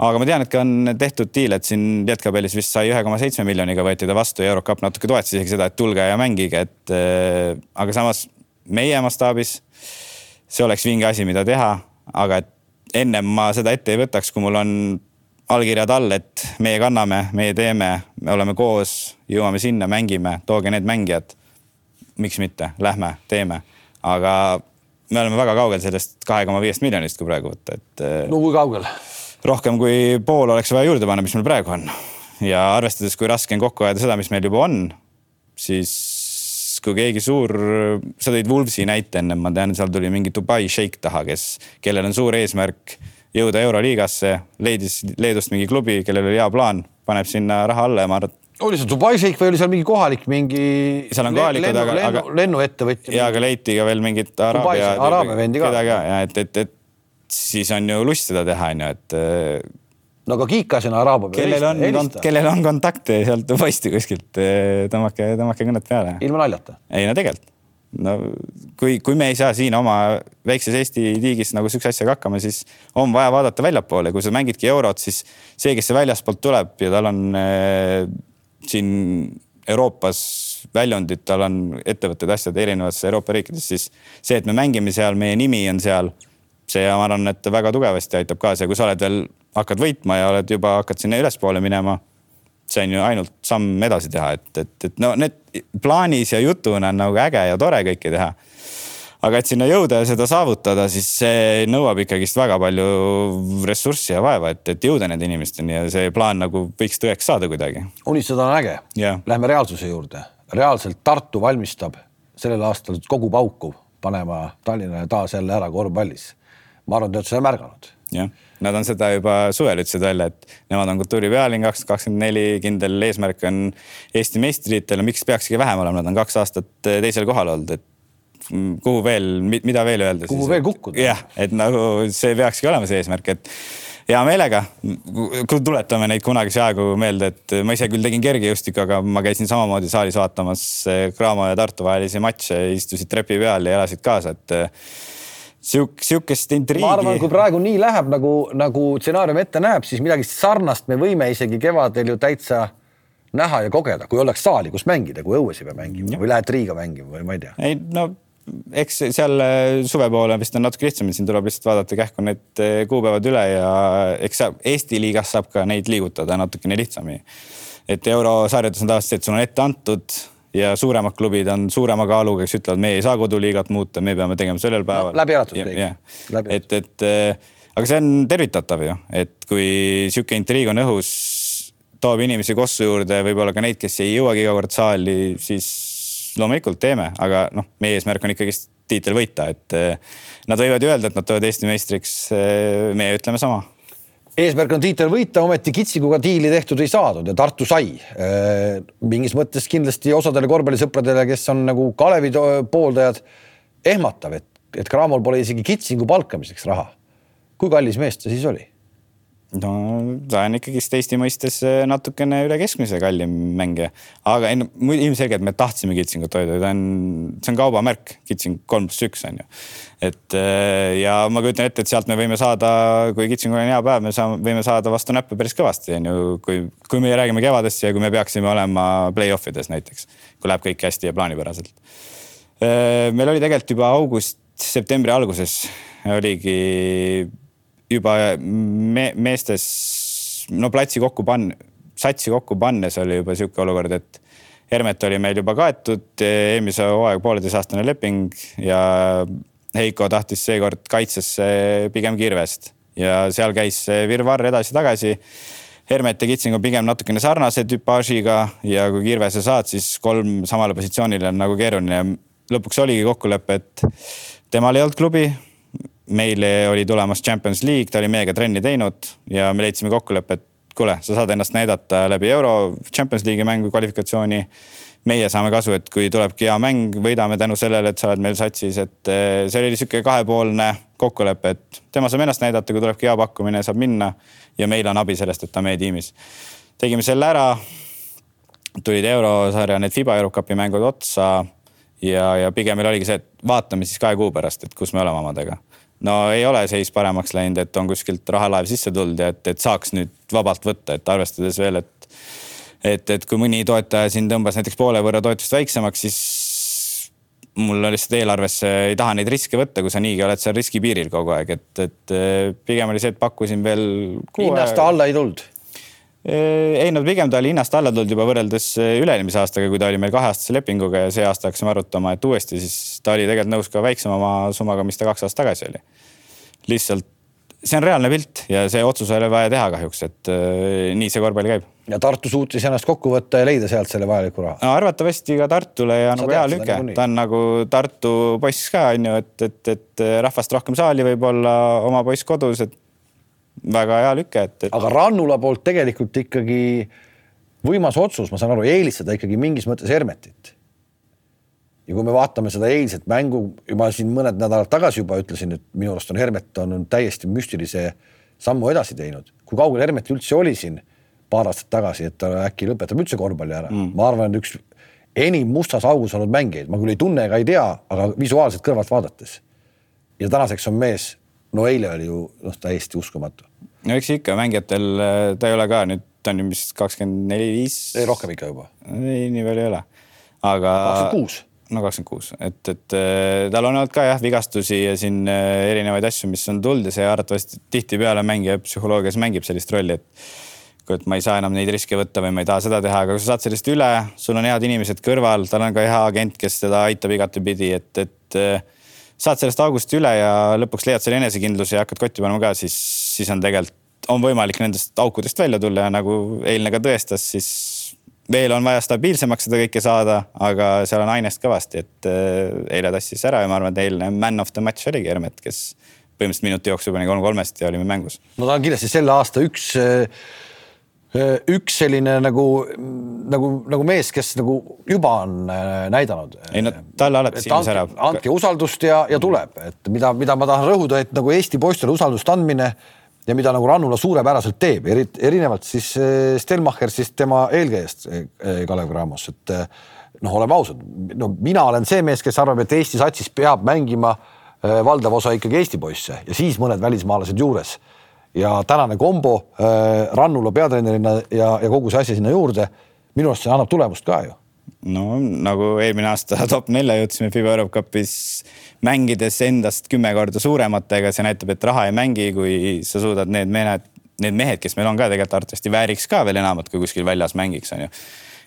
aga ma tean, et ka on tehtud diil, et siin Lietkabelis vist sai ühe koma seitsme miljoniga võeti ta vastu ja Eurocup natuke toetas isegi seda, et tulge ja mängige, et aga samas meie mastaabis see oleks vinge asi, mida teha, aga et ennem ma seda ette ei võtaks, kui mul on allkirjad all, et meie kanname, meie teeme, me oleme koos, jõuame sinna, mängime, tooge need mängijad. miks mitte, lähme, teeme, aga me oleme väga kaugel sellest kahe koma viiest miljonist, kui praegu võtta, et. no kui kaugel? rohkem kui pool oleks vaja juurde panna, mis meil praegu on. ja arvestades, kui raske on kokku ajada seda, mis meil juba on, siis kui keegi suur, sa tõid Wolvesi näite ennem, ma tean, seal tuli mingi Dubai šeik taha, kes, kellel on suur eesmärk jõuda Euroliigasse, leidis Leedust mingi klubi, kellel oli hea plaan, paneb sinna raha alla ja ma arvan, oli see Dubai šeik või oli seal mingi kohalik mingi? seal on kohalikud lennu,, aga, aga. lennuettevõtja. ja, aga leiti ka veel mingit araabia. araabia vendi ka. ja et, et, et siis on ju lust seda teha, on ju, et no aga kiikasin araabia peale. kellel on, kellel on kontakte sealt Dubaisti kuskilt, eh, tõmmake, tõmmake kõnet peale. ilma naljata? ei no tegelikult, no kui, kui me ei saa siin oma väikses Eesti tiigis nagu sihukese asjaga hakkama, siis on vaja vaadata väljapoole, kui sa mängidki eurot, siis see, kes see väljaspoolt tuleb ja tal on äh, siin Euroopas väljundid, tal on ettevõtted, asjad erinevates Euroopa riikides, siis see, et me mängime seal, meie nimi on seal see, ma arvan, et väga tugevasti aitab kaasa ja kui sa oled veel, hakkad võitma ja oled juba, hakkad sinna ülespoole minema. See on ju ainult samm edasi teha, et, et, et no need plaanis ja jutuna on nagu äge ja tore kõike teha. aga et sinna jõuda ja seda saavutada, siis see nõuab ikkagist väga palju ressurssi ja vaeva, et, et jõuda nende inimesteni ja see plaan nagu võiks tõeks saada kuidagi. unistada on äge. Lähme reaalsuse juurde. reaalselt Tartu valmistab sellel aastal kogu pauku panema Tallinnale taas jälle ära korvpallis ma arvan, te olete seda märganud. jah, nad on seda juba suvel ütlesid välja, et nemad on kultuuripealinn kaks tuhat kakskümmend neli, kindel eesmärk on Eesti meistritiitel, miks peakski vähem olema, nad on kaks aastat teisel kohal olnud, et kuhu veel, mida veel öelda. kuhu siis, veel kukkuda. jah, et nagu see peakski olema see eesmärk, et hea meelega, tuletame neid kunagisi aegu meelde, et ma ise küll tegin kergejõustikku, aga ma käisin samamoodi saalis vaatamas Cramo ja Tartu vahelisi matše, istusid trepi peal ja elasid kaasa, et sihuke, sihukest intriigi. ma arvan, kui praegu nii läheb, nagu, nagu stsenaarium ette näeb, siis midagi sarnast me võime isegi kevadel ju täitsa näha ja kogeda, kui oleks saali, kus mängida, kui õues ei pea mängima ja. või lähed Riiga mängima või ma ei tea. ei no eks seal äh, suve poole vist on natuke lihtsam, siin tuleb lihtsalt vaadata kähku need äh, kuupäevad üle ja eks Eesti liigas saab ka neid liigutada natukene lihtsamini. et eurosarjades on tavaliselt see, et sul on ette antud ja suuremad klubid on suurema kaaluga, kes ütlevad, me ei saa koduliigat muuta, me peame tegema sellel päeval no,. läbi elatud kõik. et, et äh, aga see on tervitatav ju, et kui sihuke intriig on õhus, toob inimesi kossu juurde, võib-olla ka neid, kes ei jõuagi iga kord saali, siis loomulikult teeme, aga noh, meie eesmärk on ikkagist tiitel võita, et äh, nad võivad ju öelda, et nad tulevad Eesti meistriks. Äh, meie ütleme sama eesmärk on tiitel võita, ometi Kitsikuga diili tehtud ei saadud ja Tartu sai. Äh, mingis mõttes kindlasti osadele korvpallisõpradele, kes on nagu Kalevi pooldajad, ehmatav, et, et Cramol pole isegi Kitsingu palkamiseks raha. kui kallis mees ta siis oli? No ta on ikkagist Eesti mõistes äh, natukene üle keskmise kallim mängija, aga ei no ilmselgelt me tahtsime Kitsingut hoida, ta on, see on kaubamärk, Kitsing kolm pluss üks on ju. et äh, ja ma kujutan ette, et sealt me võime saada, kui Kitsingul on hea päev, me saame, võime saada vastu näppe päris kõvasti, on ju, kui, kui me räägime kevadest ja kui me peaksime olema play-off ides näiteks, kui läheb kõik hästi ja plaanipäraselt. Äh, meil oli tegelikult juba august, septembri alguses oligi juba me, meestes no platsi kokku pann-, satsi kokku pannes oli juba sihuke olukord, et Hermet oli meil juba kaetud, eelmise hooaega pooleteiseaastane leping ja Heiko tahtis seekord kaitsesse pigem Kirvest ja seal käis see virvarr edasi-tagasi. Hermet ja Kitsing on pigem natukene sarnase tüpaažiga ja kui Kirvese saad, siis kolm samale positsioonile on nagu keeruline. lõpuks oligi kokkulepe, et temal ei olnud klubi meile oli tulemas Champions League, ta oli meiega trenni teinud ja me leidsime kokkuleppe, et kuule, sa saad ennast näidata läbi euro Champions League'i mängu kvalifikatsiooni. meie saame kasu, et kui tulebki hea mäng, võidame tänu sellele, et sa oled meil satsis, et eh, see oli sihuke kahepoolne kokkulepe, et tema saab ennast näidata, kui tulebki hea pakkumine, saab minna ja meil on abi sellest, et ta meie tiimis. tegime selle ära. tulid eurosarja need Fiba Eurocupi mängud otsa ja, ja pigem meil oligi see, et vaatame siis kahe kuu pärast, et kus me oleme omadega no ei ole seis paremaks läinud, et on kuskilt rahalaev sisse tulnud ja et, et saaks nüüd vabalt võtta, et arvestades veel, et et, et kui mõni toetaja siin tõmbas näiteks poole võrra toetust väiksemaks, siis mul lihtsalt eelarvesse ei taha neid riske võtta, kui sa niigi oled seal riskipiiril kogu aeg, et, et eh, pigem oli see, et pakkusin veel. hinnast alla ei tulnud? Eh, ei no pigem ta oli hinnast alla tulnud juba võrreldes eh, üle-eelmise aastaga, kui ta oli meil kaheaastase lepinguga ja see aasta hakkasime arutama, et uuesti, siis ta oli tegelikult nõus ka väiksema summaga, mis ta kaks aastat tagasi oli. lihtsalt see on reaalne pilt ja see otsus oli vaja teha kahjuks, et äh, nii see korvpall käib. ja Tartu suutis ennast kokku võtta ja leida sealt selle vajaliku raha no,. arvatavasti ka Tartule ja Sa nagu hea lüke, ta on nagu Tartu poiss ka on ju, et, et, et rahvast rohkem saali võib-olla, oma poiss kodus, et väga hea lüke, et, et.... aga Rannula poolt tegelikult ikkagi võimas otsus, ma saan aru, eelistada ikkagi mingis mõttes Hermetit ja kui me vaatame seda eilset mängu, ma siin mõned nädalad tagasi juba ütlesin, et minu arust on Hermet on täiesti müstilise sammu edasi teinud. kui kaugel Hermet üldse oli siin paar aastat tagasi, et ta äkki lõpetab üldse korvpalli ära mm., ma arvan, et üks enim mustas augus olnud mängijaid, ma küll ei tunne ega ei tea, aga visuaalselt kõrvalt vaadates. ja tänaseks on mees, no eile oli ju noh, täiesti uskumatu. no eks ikka mängijatel, ta ei ole ka nüüd, ta on ju vist kakskümmend neli, viis. ei, rohkem ikka juba. ei, nii palju ei ole, aga. kakskümmend kuus no kakskümmend kuus, et, et äh, tal on olnud ka jah vigastusi ja siin äh, erinevaid asju, mis on tulnud ja see arvatavasti tihtipeale mängija psühholoogias mängib sellist rolli, et kui, et ma ei saa enam neid riske võtta või ma ei taha seda teha, aga kui sa saad sellest üle, sul on head inimesed kõrval, tal on ka hea agent, kes teda aitab igatepidi, et, et äh, saad sellest august üle ja lõpuks leiad selle enesekindluse ja hakkad kotti panema ka, siis, siis on tegelikult, on võimalik nendest aukudest välja tulla ja nagu eilne ka tõestas, siis veel on vaja stabiilsemaks seda kõike saada, aga seal on ainest kõvasti, et äh, eile tassis ära ja ma arvan, et eilne man of the match oligi Hermet, kes põhimõtteliselt minuti jooksul pani kolm kolmest ja olime mängus. no ta on kindlasti selle aasta üks äh, üks selline nagu, nagu, nagu mees, kes nagu juba on näidanud. ei no talle alati silmas ära. andke usaldust ja, ja tuleb, et mida, mida ma tahan rõhuda, et nagu Eesti poistele usaldust andmine ja mida nagu Rannula suurepäraselt teeb, erinevalt siis eh, Stelmacher siis tema eelkäijast Kalev Cramos, et noh, oleme ausad, no mina olen see mees, kes arvab, et Eesti satsis peab mängima valdav osa ikkagi Eesti poisse ja siis mõned välismaalased juures. Ja tänane kombo Rannula peatreenerina ja, ja kogu see asi sinna juurde, minu arust see annab tulemust ka ju no nagu eelmine aasta top nelja jõudsime FIBA Eurocupis mängides endast kümme korda suurematega, see näitab, et raha ei mängi, kui sa suudad need mehed, need mehed, kes meil on ka tegelikult arvatavasti vääriks ka veel enamat, kui kuskil väljas mängiks, on ju.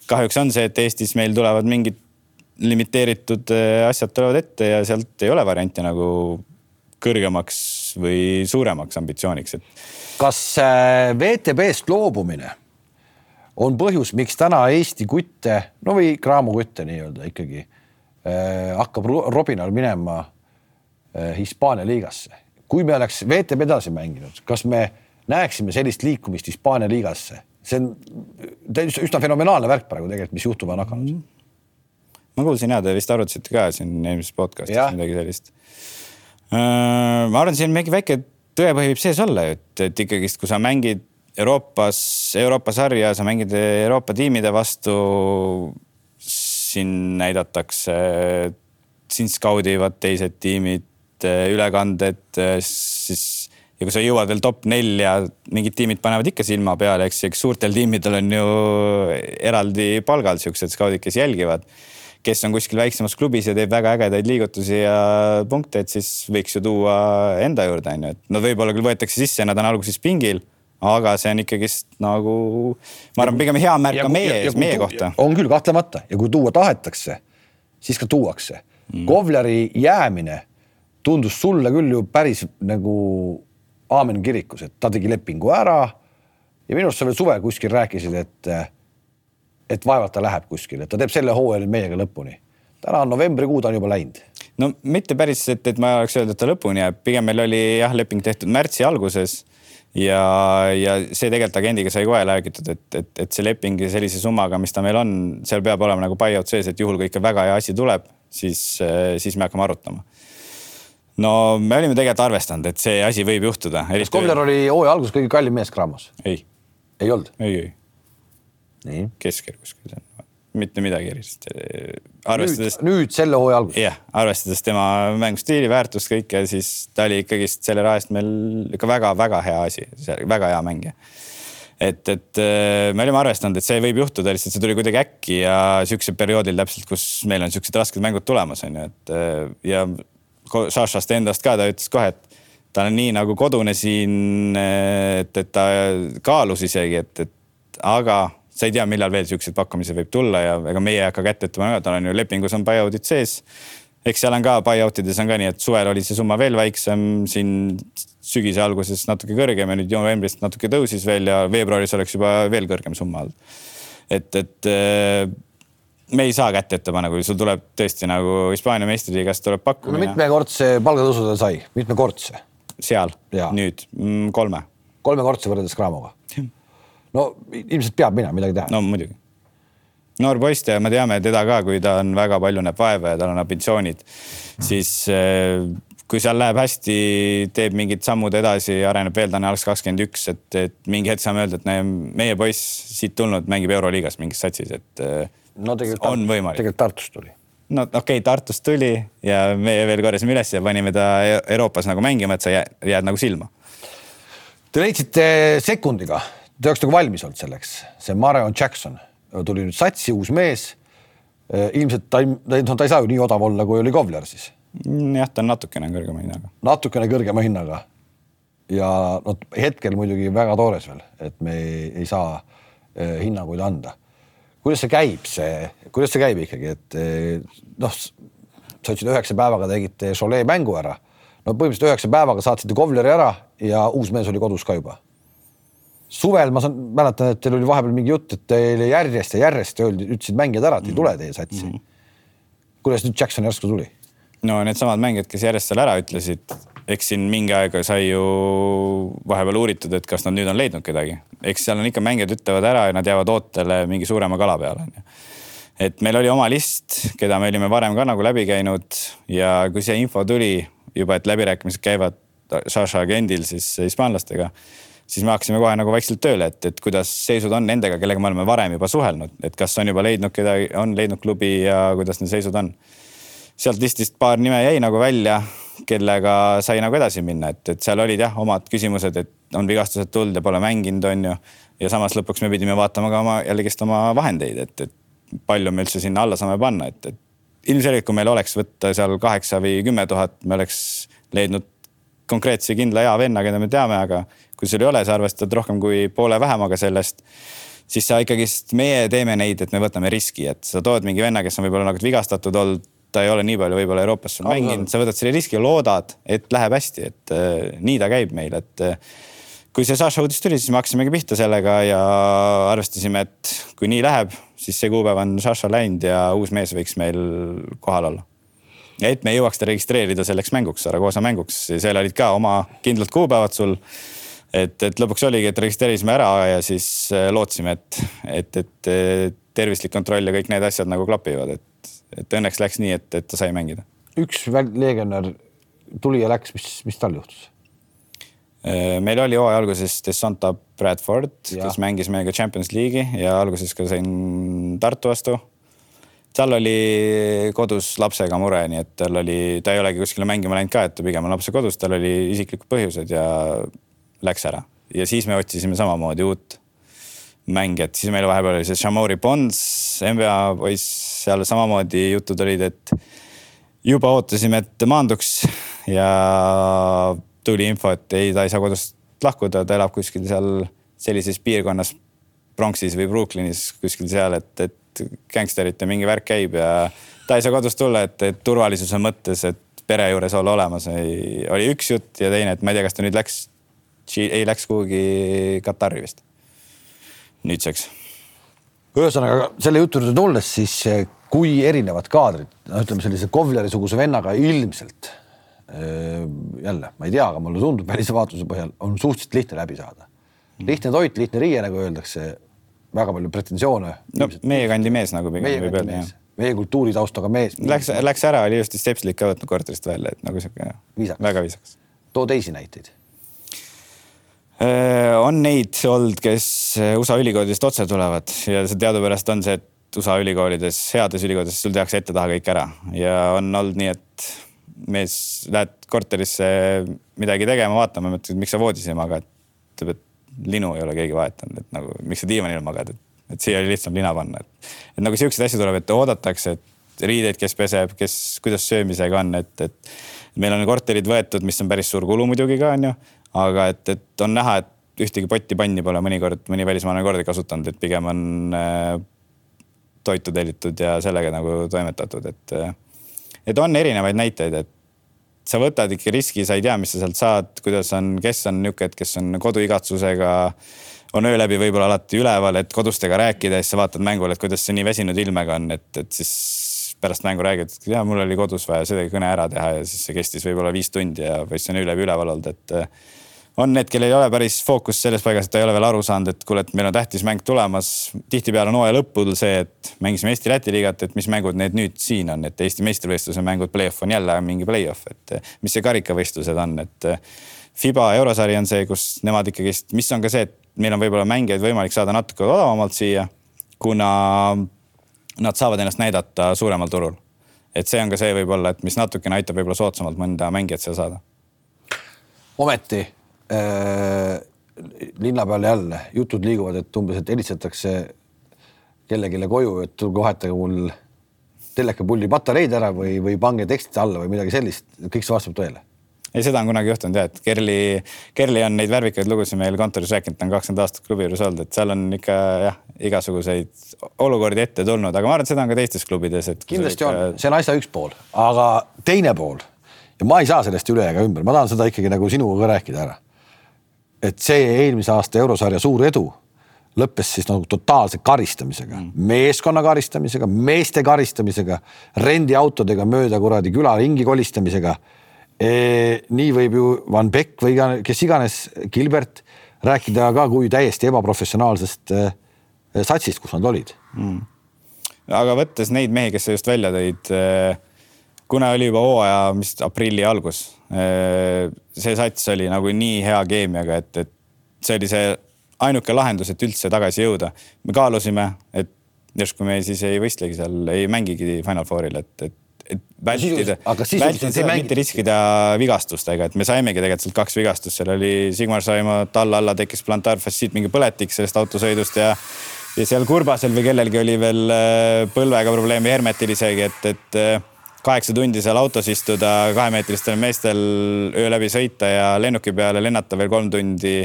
kahjuks on see, et Eestis meil tulevad mingid limiteeritud äh, asjad tulevad ette ja sealt ei ole varianti nagu kõrgemaks või suuremaks ambitsiooniks, et. kas äh, VTB-st loobumine on põhjus, miks täna Eesti kutte, no või Cramo kutte nii-öelda ikkagi äh, hakkab robinal minema äh, Hispaania liigasse. kui me oleks VTB edasi mänginud, kas me näeksime sellist liikumist Hispaania liigasse? see on üsna fenomenaalne värk praegu tegelikult, mis juhtuma on hakanud mm. -hmm. ma kuulsin ja te vist arutasite ka siin eelmises podcast'is midagi sellist. Ma arvan, siin mingi väike tõepõhi võib sees olla, et, et ikkagist, kui sa mängid Euroopas, Euroopa sarja, sa mängid Euroopa tiimide vastu. sind näidatakse, sind skaudivad teised tiimid, ülekanded, siis ja kui sa jõuad veel top nelja, mingid tiimid panevad ikka silma peale, eks, eks suurtel tiimidel on ju eraldi palgal siuksed skaudid, kes jälgivad kes on kuskil väiksemas klubis ja teeb väga ägedaid liigutusi ja punkte, et siis võiks ju tuua enda juurde, onju, et nad võib-olla küll võetakse sisse, nad on alguses pingil aga see on ikkagist nagu, ma arvan, pigem hea märk ka meie, meie kohta. on küll kahtlemata. Ja kui tuua tahetakse, siis ka tuuakse. Mm.. Kovleri jäämine tundus sulle küll ju päris nagu aamen kirikus, et ta tegi lepingu ära ja minu arust sa veel suvel kuskil rääkisid, et et vaevalt ta läheb kuskile, et ta teeb selle hooaja nüüd meiega lõpuni. täna on novembrikuu, ta on juba läinud. no mitte päris, et, et ma oleks öelnud, et ta lõpuni jääb, pigem meil oli jah, leping tehtud märtsi alguses ja, ja see tegelikult agendiga sai kohe räägitud, et, et, et see leping sellise summaga, mis ta meil on, seal peab olema nagu buy-out sees, et juhul kui ikka väga hea asi tuleb, siis, siis me hakkame arutama. no me olime tegelikult arvestanud, et see asi võib juhtuda. kas Kovler oli hooaja alguses kõige kallim mees Cramos? ei. ei olnud? ei, ei. Keskel kuskil. mitte midagi erilist. arvestades. nüüd selle hooaja alguses. jah, arvestades tema mängustiili, väärtust, kõike, siis ta oli ikkagist selle raha eest meil ikka väga-väga hea asi, väga hea mängija et, et äh, me olime arvestanud, et see võib juhtuda, lihtsalt see tuli kuidagi äkki ja siuksel perioodil täpselt, kus meil on siuksed rasked mängud tulemas, on ju, et äh, ja Šašast endast ka, ta ütles kohe, et ta on nii nagu kodune siin, et, et ta kaalus isegi, et, et aga sa ei tea, millal veel siukseid pakkumisi võib tulla ja ega meie ei hakka kätt ütlema, tal on ju lepingus on buyout'id sees. eks seal on ka buyout ides on ka nii, et suvel oli see summa veel väiksem, siin sügise alguses natuke kõrgem ja nüüd novembrist natuke tõusis veel ja veebruaris oleks juba veel kõrgem summa olnud. et, et äh, me ei saa kätt ette panna, kui sul tuleb tõesti nagu Hispaania meistriliigast tuleb pakkumine no,. mitmekordse palgatõusu ta sai, mitmekordse? seal, nüüd mm, kolme. kolmekordse võrreldes Cramoga? No ilmselt peab minema, midagi teha. no muidugi. noor poiss ja me teame teda ka, kui ta on väga palju näeb vaeva ja tal on ambitsioonid, siis eh, kui seal läheb hästi, teeb mingid sammud edasi, areneb veel, ta on alles kakskümmend üks, et, et mingi hetk saame öelda, et näe, meie poiss siit tulnud mängib Euroliigas mingis satsis, et eh, no on võimalik. tegelikult Tartust tuli no okei okay,, Tartust tuli ja meie veel korjasime üles ja panime ta Euroopas nagu mängima, et sa jääd, jääd nagu silma. Te leidsite sekundiga, te oleks nagu valmis olnud selleks, see Marion Jackson tuli nüüd satsi, uus mees. ilmselt ta ei, no ta ei saa ju nii odav olla, kui oli Kovler siis. jah, ta on natukene kõrgema hinnaga. natukene kõrgema hinnaga. ja noh, hetkel muidugi väga toores veel, et me ei, ei saa eh, hinnanguid anda kuidas see käib, see, kuidas see käib ikkagi, et eh, noh, sa ütlesid üheksa päevaga tegite Cholet mängu ära. no põhimõtteliselt üheksa päevaga saatsite Kovleri ära ja uus mees oli kodus ka juba. Suvel ma saan, mäletan, et teil oli vahepeal mingi jutt, et teile järjest ja järjest öeldi, ütlesid mängijad ära, et ei tule teie satsi mm. -hmm. kuidas nüüd Jackson järsku tuli? no needsamad mängijad, kes järjest seal ära ütlesid, eks siin mingi aeg sai ju vahepeal uuritud, et kas nad nüüd on leidnud kedagi. eks seal on ikka mängijad ütlevad ära ja nad jäävad ootele mingi suurema kala peale onju. et meil oli oma list, keda me olime varem ka nagu läbi käinud ja kui see info tuli juba, et läbirääkimised käivad Sasha agendil siis hispaanlastega, siis me hakkasime kohe nagu vaikselt tööle, et, et kuidas seisud on nendega, kellega me oleme varem juba suhelnud, et kas on juba leidnud kedagi, on leidnud klubi ja kuidas need seisud on. sealt listist paar nime jäi nagu välja kellega sai nagu edasi minna, et, et seal olid jah, omad küsimused, et on vigastused tulnud ja pole mänginud, on ju. ja samas lõpuks me pidime vaatama ka oma jällegist oma vahendeid, et, et palju me üldse sinna alla saame panna, et, et ilmselgelt, kui meil oleks võtta seal kaheksa või kümme tuhat, me oleks leidnud konkreetse kindla hea venna, keda me teame, aga kui sul ei ole, sa arvestad rohkem kui poole vähemaga sellest siis sa ikkagist, meie teeme neid, et me võtame riski, et sa tood mingi venna, kes on võib-olla nagu vigastatud olnud ta ei ole nii palju võib-olla Euroopas sul mänginud, sa võtad selle riski loodad, et läheb hästi, et äh, nii ta käib meil, et äh, kui see Saša uudis tuli, siis me hakkasimegi pihta sellega ja arvestasime, et kui nii läheb, siis see kuupäev on Saša läinud ja uus mees võiks meil kohal olla. et me jõuaks ta registreerida selleks mänguks, Saragossa mänguks, seal olid ka oma kindlad kuupäevad sul. Et, et lõpuks oligi, et registreerisime ära ja siis äh, lootsime, et, et, et tervislik kontroll ja kõik need asjad nagu klapivad, et et õnneks läks nii, et, et ta sai mängida. üks legionär tuli ja läks, mis, mis tal juhtus? Äh, meil oli hooaja alguses Desonta Bradford, kes mängis meiega Champions League'i ja alguses ka sain Tartu vastu. tal oli kodus lapsega mure, nii et tal oli, ta ei olegi kuskile mängima läinud ka, et ta pigem on lapse kodus, tal oli isiklikud põhjused ja läks ära. Ja siis me otsisime samamoodi uut mängijat, siis meil vahepeal oli see Shamori Bonds, NBA poiss, seal samamoodi jutud olid, et juba ootasime, et maanduks. Ja tuli info, et ei, ta ei saa kodust lahkuda, ta elab kuskil seal sellises piirkonnas, Bronxis või Brooklynis kuskil seal, et, et gängsterite mingi värk käib ja ta ei saa kodust tulla, et, et turvalisuse mõttes, et pere juures olla olemas, oli üks jutt ja teine, et ma ei tea, kas ta nüüd läks, ei läks kuhugi Katari vist nüüdseks. ühesõnaga selle jutu juurde tulles, siis eh, kui erinevad kaadrid, no ütleme sellise Kovleri-suguse vennaga ilmselt eh, jälle, ma ei tea, aga mulle tundub välisvaatluse põhjal on suhteliselt lihtne läbi saada. lihtne toit, lihtne riie, nagu öeldakse, väga palju pretensioone. no meie kandi mees nagu pigem võib öelda, jah meie kultuuritaustaga mees. Läks, läks ära, oli just Stepslit ka võtnud korterist välja, et nagu sihuke väga viisakas. too teisi näiteid on neid olnud, kes äh, USA ülikoolidest otse tulevad ja see teadupärast on see, et USA ülikoolides, heades ülikoolides, sul tehakse ette-taha kõik ära ja on olnud nii, et mees, lähed korterisse midagi tegema, vaatama, mõtled, miks sa voodis ei maga, ütleb, et linu ei ole keegi vahetanud, et nagu miks sa diivanil magad, et, et siia oli lihtsam lina panna, et. et nagu siukseid asju tuleb, et oodatakse, et riideid, kes peseb, kes, kuidas söömisega on, et, et meil on korterid võetud, mis on päris suur kulu muidugi ka onju, aga et, et on näha, et ühtegi potti panni pole mõnikord mõni välismaalane kordagi kasutanud, et pigem on äh, toitu tellitud ja sellega nagu toimetatud, et äh, et on erinevaid näiteid, et sa võtad ikka riski, sa ei tea, mis sa sealt saad, kuidas on, kes on niisugune, et kes on koduigatsusega, on öö läbi võib-olla alati üleval, et kodustega rääkida siis sa vaatad mängule, et kuidas see nii väsinud ilmega on, et, et siis pärast mängu räägid, et ja mul oli kodus vaja see kõne ära teha ja siis see kestis võib-olla viis tundi ja poiss on öö läbi üleval olnud, et on need, kellel ei ole päris fookus selles paigas, et ta ei ole veel aru saanud, et kuule, et meil on tähtis mäng tulemas. tihtipeale on hooaja lõpul see, et mängisime Eesti-Läti liigat, et mis mängud need nüüd siin on, et Eesti meistrivõistluse mängud, play-off on jälle mingi play-off, et mis see karikavõistlused on, et. Fiba eurosari on see, kus nemad ikkagist, mis on ka see, et meil on võib-olla mängijaid võimalik saada natuke odavamalt siia, kuna nad saavad ennast näidata suuremal turul. et see on ka see võib-olla, et mis natukene aitab võib-olla soodsamalt mõnda mängijat seal saada. ometi linna peal jälle jutud liiguvad, et umbes, et helistatakse kellelegi koju, et tulge vahetage mul telekapulli patareid ära või, või pange tekstid alla või midagi sellist, kõik see vastab tõele ei, seda on kunagi juhtunud ja, et Kerli, Kerli on neid värvikaid lugusid meil kontoris rääkinud, ta on kakskümmend aastat klubi juures olnud, et seal on ikka jah, igasuguseid olukordi ette tulnud, aga ma arvan, et seda on ka teistes klubides, et. kindlasti ikka... on, see on asja üks pool, aga teine pool ja ma ei saa sellest üle ega ümber, ma tahan seda ikkagi nagu sinuga ka rääkida ära. Et see eelmise aasta eurosarja suur edu lõppes siis nagu totaalse karistamisega. Mm., meeskonna karistamisega, meeste karistamisega, rendiautodega mööda kuradi külaringi kolistamisega. Nii võib ju Van Beck või iga, kes iganes, Gilbert rääkida ka kui täiesti ebaprofessionaalsest äh, satsist, kus nad olid. Mm.. aga võttes neid mehi, kes sa just välja tõid äh,, kuna oli juba hooaja, mis aprilli algus see sats oli nagu nii hea keemiaga, et, et see oli see ainuke lahendus, et üldse tagasi jõuda. me kaalusime, et järsku me siis ei võistlegi seal, ei mängigi Final Fouril, et, et et vältida, vältida seda, mitte riskida vigastustega, et me saimegi tegelikult sealt kaks vigastust, seal oli Sigmar Saimo talla alla tekkis plantaarfassiit mingi põletik sellest autosõidust ja ja seal Kurbasel või kellelgi oli veel äh, põlvega probleemi, Hermetil isegi, et, et äh, kaheksa tundi seal autos istuda, kahemeetristel meestel öö läbi sõita ja lennuki peale lennata veel kolm tundi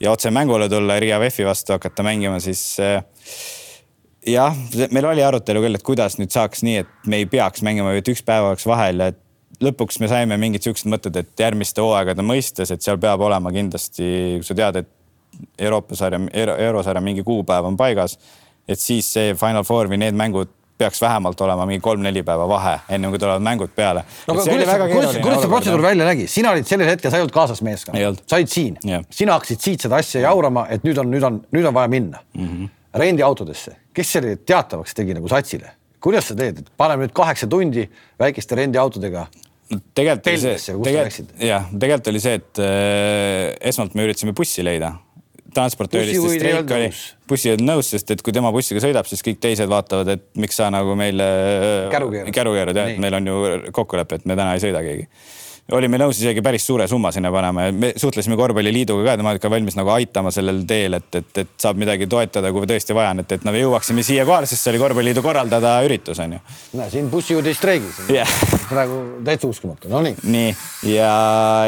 ja otse mängule tulla ja Riia VEF-i vastu hakata mängima, siis äh, jah, meil oli arutelu küll, et kuidas nüüd saaks nii, et me ei peaks mängima, et üks päev oleks vahel ja lõpuks me saime mingid siuksed mõtted, et järgmiste hooaegade mõistes, et seal peab olema kindlasti, kui sa tead, et Euroopa sarja Euro,, eurosarja mingi kuupäev on paigas, et siis see Final Four või need mängud peaks vähemalt olema mingi kolm-neli päeva vahe, enne kui tulevad mängud peale. no aga kuidas, kuidas, kuidas see protseduur välja nägi, sina olid sellel hetkel, sa ei olnud kaasas meeskonnas, sa olid siin, sina hakkasid siit seda asja jaurama, et nüüd on, nüüd on, nüüd on vaja minna. Mm. -hmm rendiautodesse, kes selle teatavaks tegi nagu satsile, kuidas sa teed, et paneme nüüd kaheksa tundi väikeste rendiautodega tegelikult oli see, tegelikult jah, tegelikult oli see, et äh, esmalt me üritasime bussi leida. Transportööriste streik oli, bussi ei olnud nõus, sest et kui tema bussiga sõidab, siis kõik teised vaatavad, et miks sa nagu meile käru keerad. jah, et meil on ju kokkulepe, et me täna ei sõida keegi olime nõus isegi päris suure summa sinna panema ja me suhtlesime korvpalliliiduga ka, tema ikka valmis nagu aitama sellel teel, et, et, et saab midagi toetada, kui tõesti vaja on, et, et me jõuaksime siia kohale, sest see oli korvpalliliidu korraldada üritus on ju. näe, siin bussijuhid ei streigis yeah.. praegu täitsa uskumatu, no nii. nii. Ja,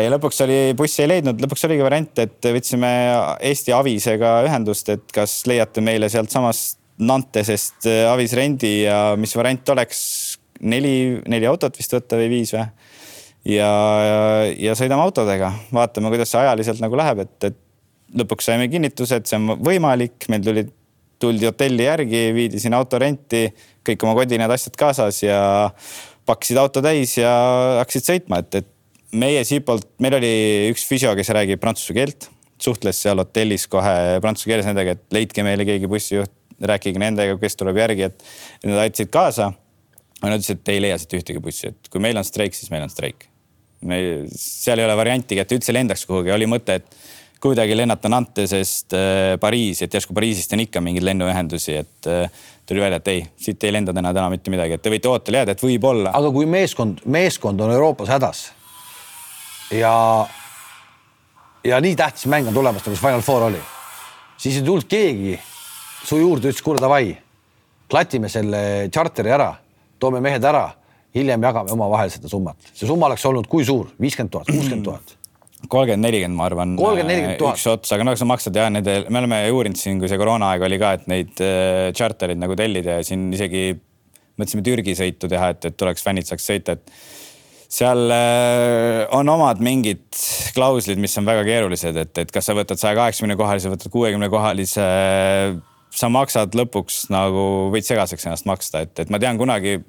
ja lõpuks oli, bussi ei leidnud, lõpuks oligi variant, et võtsime Eesti Avisega ühendust, et kas leiate meile sealtsamast Nantesest Avis rendi ja mis variant oleks? Neli, neli autot vist võtta või viis või ja, ja, ja sõidame autodega, vaatame, kuidas see ajaliselt nagu läheb, et, et lõpuks saime kinnituse, et see on võimalik, meil tuli, tuldi hotelli järgi, viidi sinna autorenti, kõik oma kodined asjad kaasas ja pakkisid auto täis ja hakkasid sõitma, et, et meie siitpoolt, meil oli üks füsio, kes räägib prantsuse keelt, suhtles seal hotellis kohe prantsuse keeles nendega, et leidke meile keegi bussijuht, rääkige nendega, kes tuleb järgi, et nad aitasid kaasa. Nad ütlesid, et ei leia siit ühtegi bussi, et kui meil on streik, siis meil on streik me, seal ei ole variantigi, et üldse lendaks kuhugi, oli mõte, et kuidagi lennata Nantesest äh, Pariisi, et järsku Pariisist on ikka mingeid lennuühendusi, et äh, tuli välja, et ei, siit ei lenda täna, täna mitte midagi, et te võite ootele jääda, et võib-olla. aga kui meeskond, meeskond on Euroopas hädas ja, ja nii tähtis mäng on tulemas, nagu see Final Four oli, siis ei tulnud keegi su juurde, ütles kuule davai, klatime selle tšarteri ära, toome mehed ära, hiljem jagame omavahel seda summat. see summa oleks olnud kui suur, viiskümmend tuhat, kuuskümmend tuhat kolmkümmend, nelikümmend, ma arvan. kolmkümmend, nelikümmend tuhat. üks ots, aga no sa maksad ja nende, me oleme uurinud siin, kui see koroonaaeg oli ka, et neid äh, charter'id nagu tellida ja siin isegi mõtlesime Türgi sõitu teha, et, et tuleks fännid saaks sõita, et seal äh, on omad mingid klauslid, mis on väga keerulised, et, et kas sa võtad saja kaheksakümne kohalise, võtad kuuekümne kohalise. sa maksad lõpuks nagu võid segaseks ennast maksta, et, et ma tean kunagi,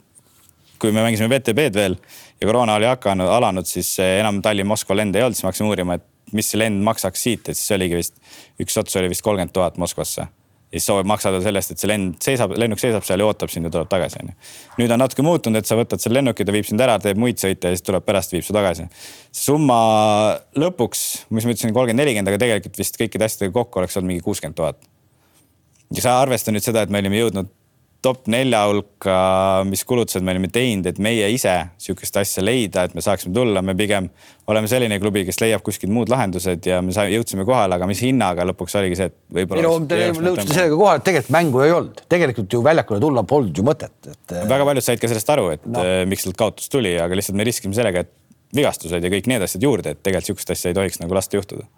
kui me mängisime VTB-d veel ja koroona oli hakanud, alanud, siis enam Tallinn-Moskva lende ei olnud, siis me hakkasime uurima, et mis see lend maksaks siit, et siis oligi vist, üks ots oli vist kolmkümmend tuhat Moskvasse. ja siis sa maksad sellest, et see lend seisab, lennuk seisab seal ja ootab sind ja tuleb tagasi, onju. nüüd on natuke muutunud, et sa võtad selle lennuki, ta viib sind ära, teeb muid sõite ja siis tuleb pärast, viib su tagasi. summa lõpuks, mis ma ütlesin, kolmkümmend, nelikümmend, aga tegelikult vist kõikide asjadega kokku oleks olnud mingi kuuskümmend tuhat. ja sa arvesta nüüd seda, et me olime jõudnud top nelja hulka, mis kulutused me olime teinud, et meie ise sihukest asja leida, et me saaksime tulla, me pigem oleme selline klubi, kes leiab kuskilt muud lahendused ja me sai, jõudsime kohale, aga mis hinnaga lõpuks oligi see, et võib-olla. ei no te nõustusite sellega kohale, et tegelikult mängu ei olnud, tegelikult ju väljakule tulla polnud ju mõtet, et. väga paljud said ka sellest aru, et no. Eh, miks sealt kaotus tuli, aga lihtsalt me riskisime sellega, et vigastused ja kõik need asjad juurde, et tegelikult sihukest asja ei tohiks nagu lasta juhtuda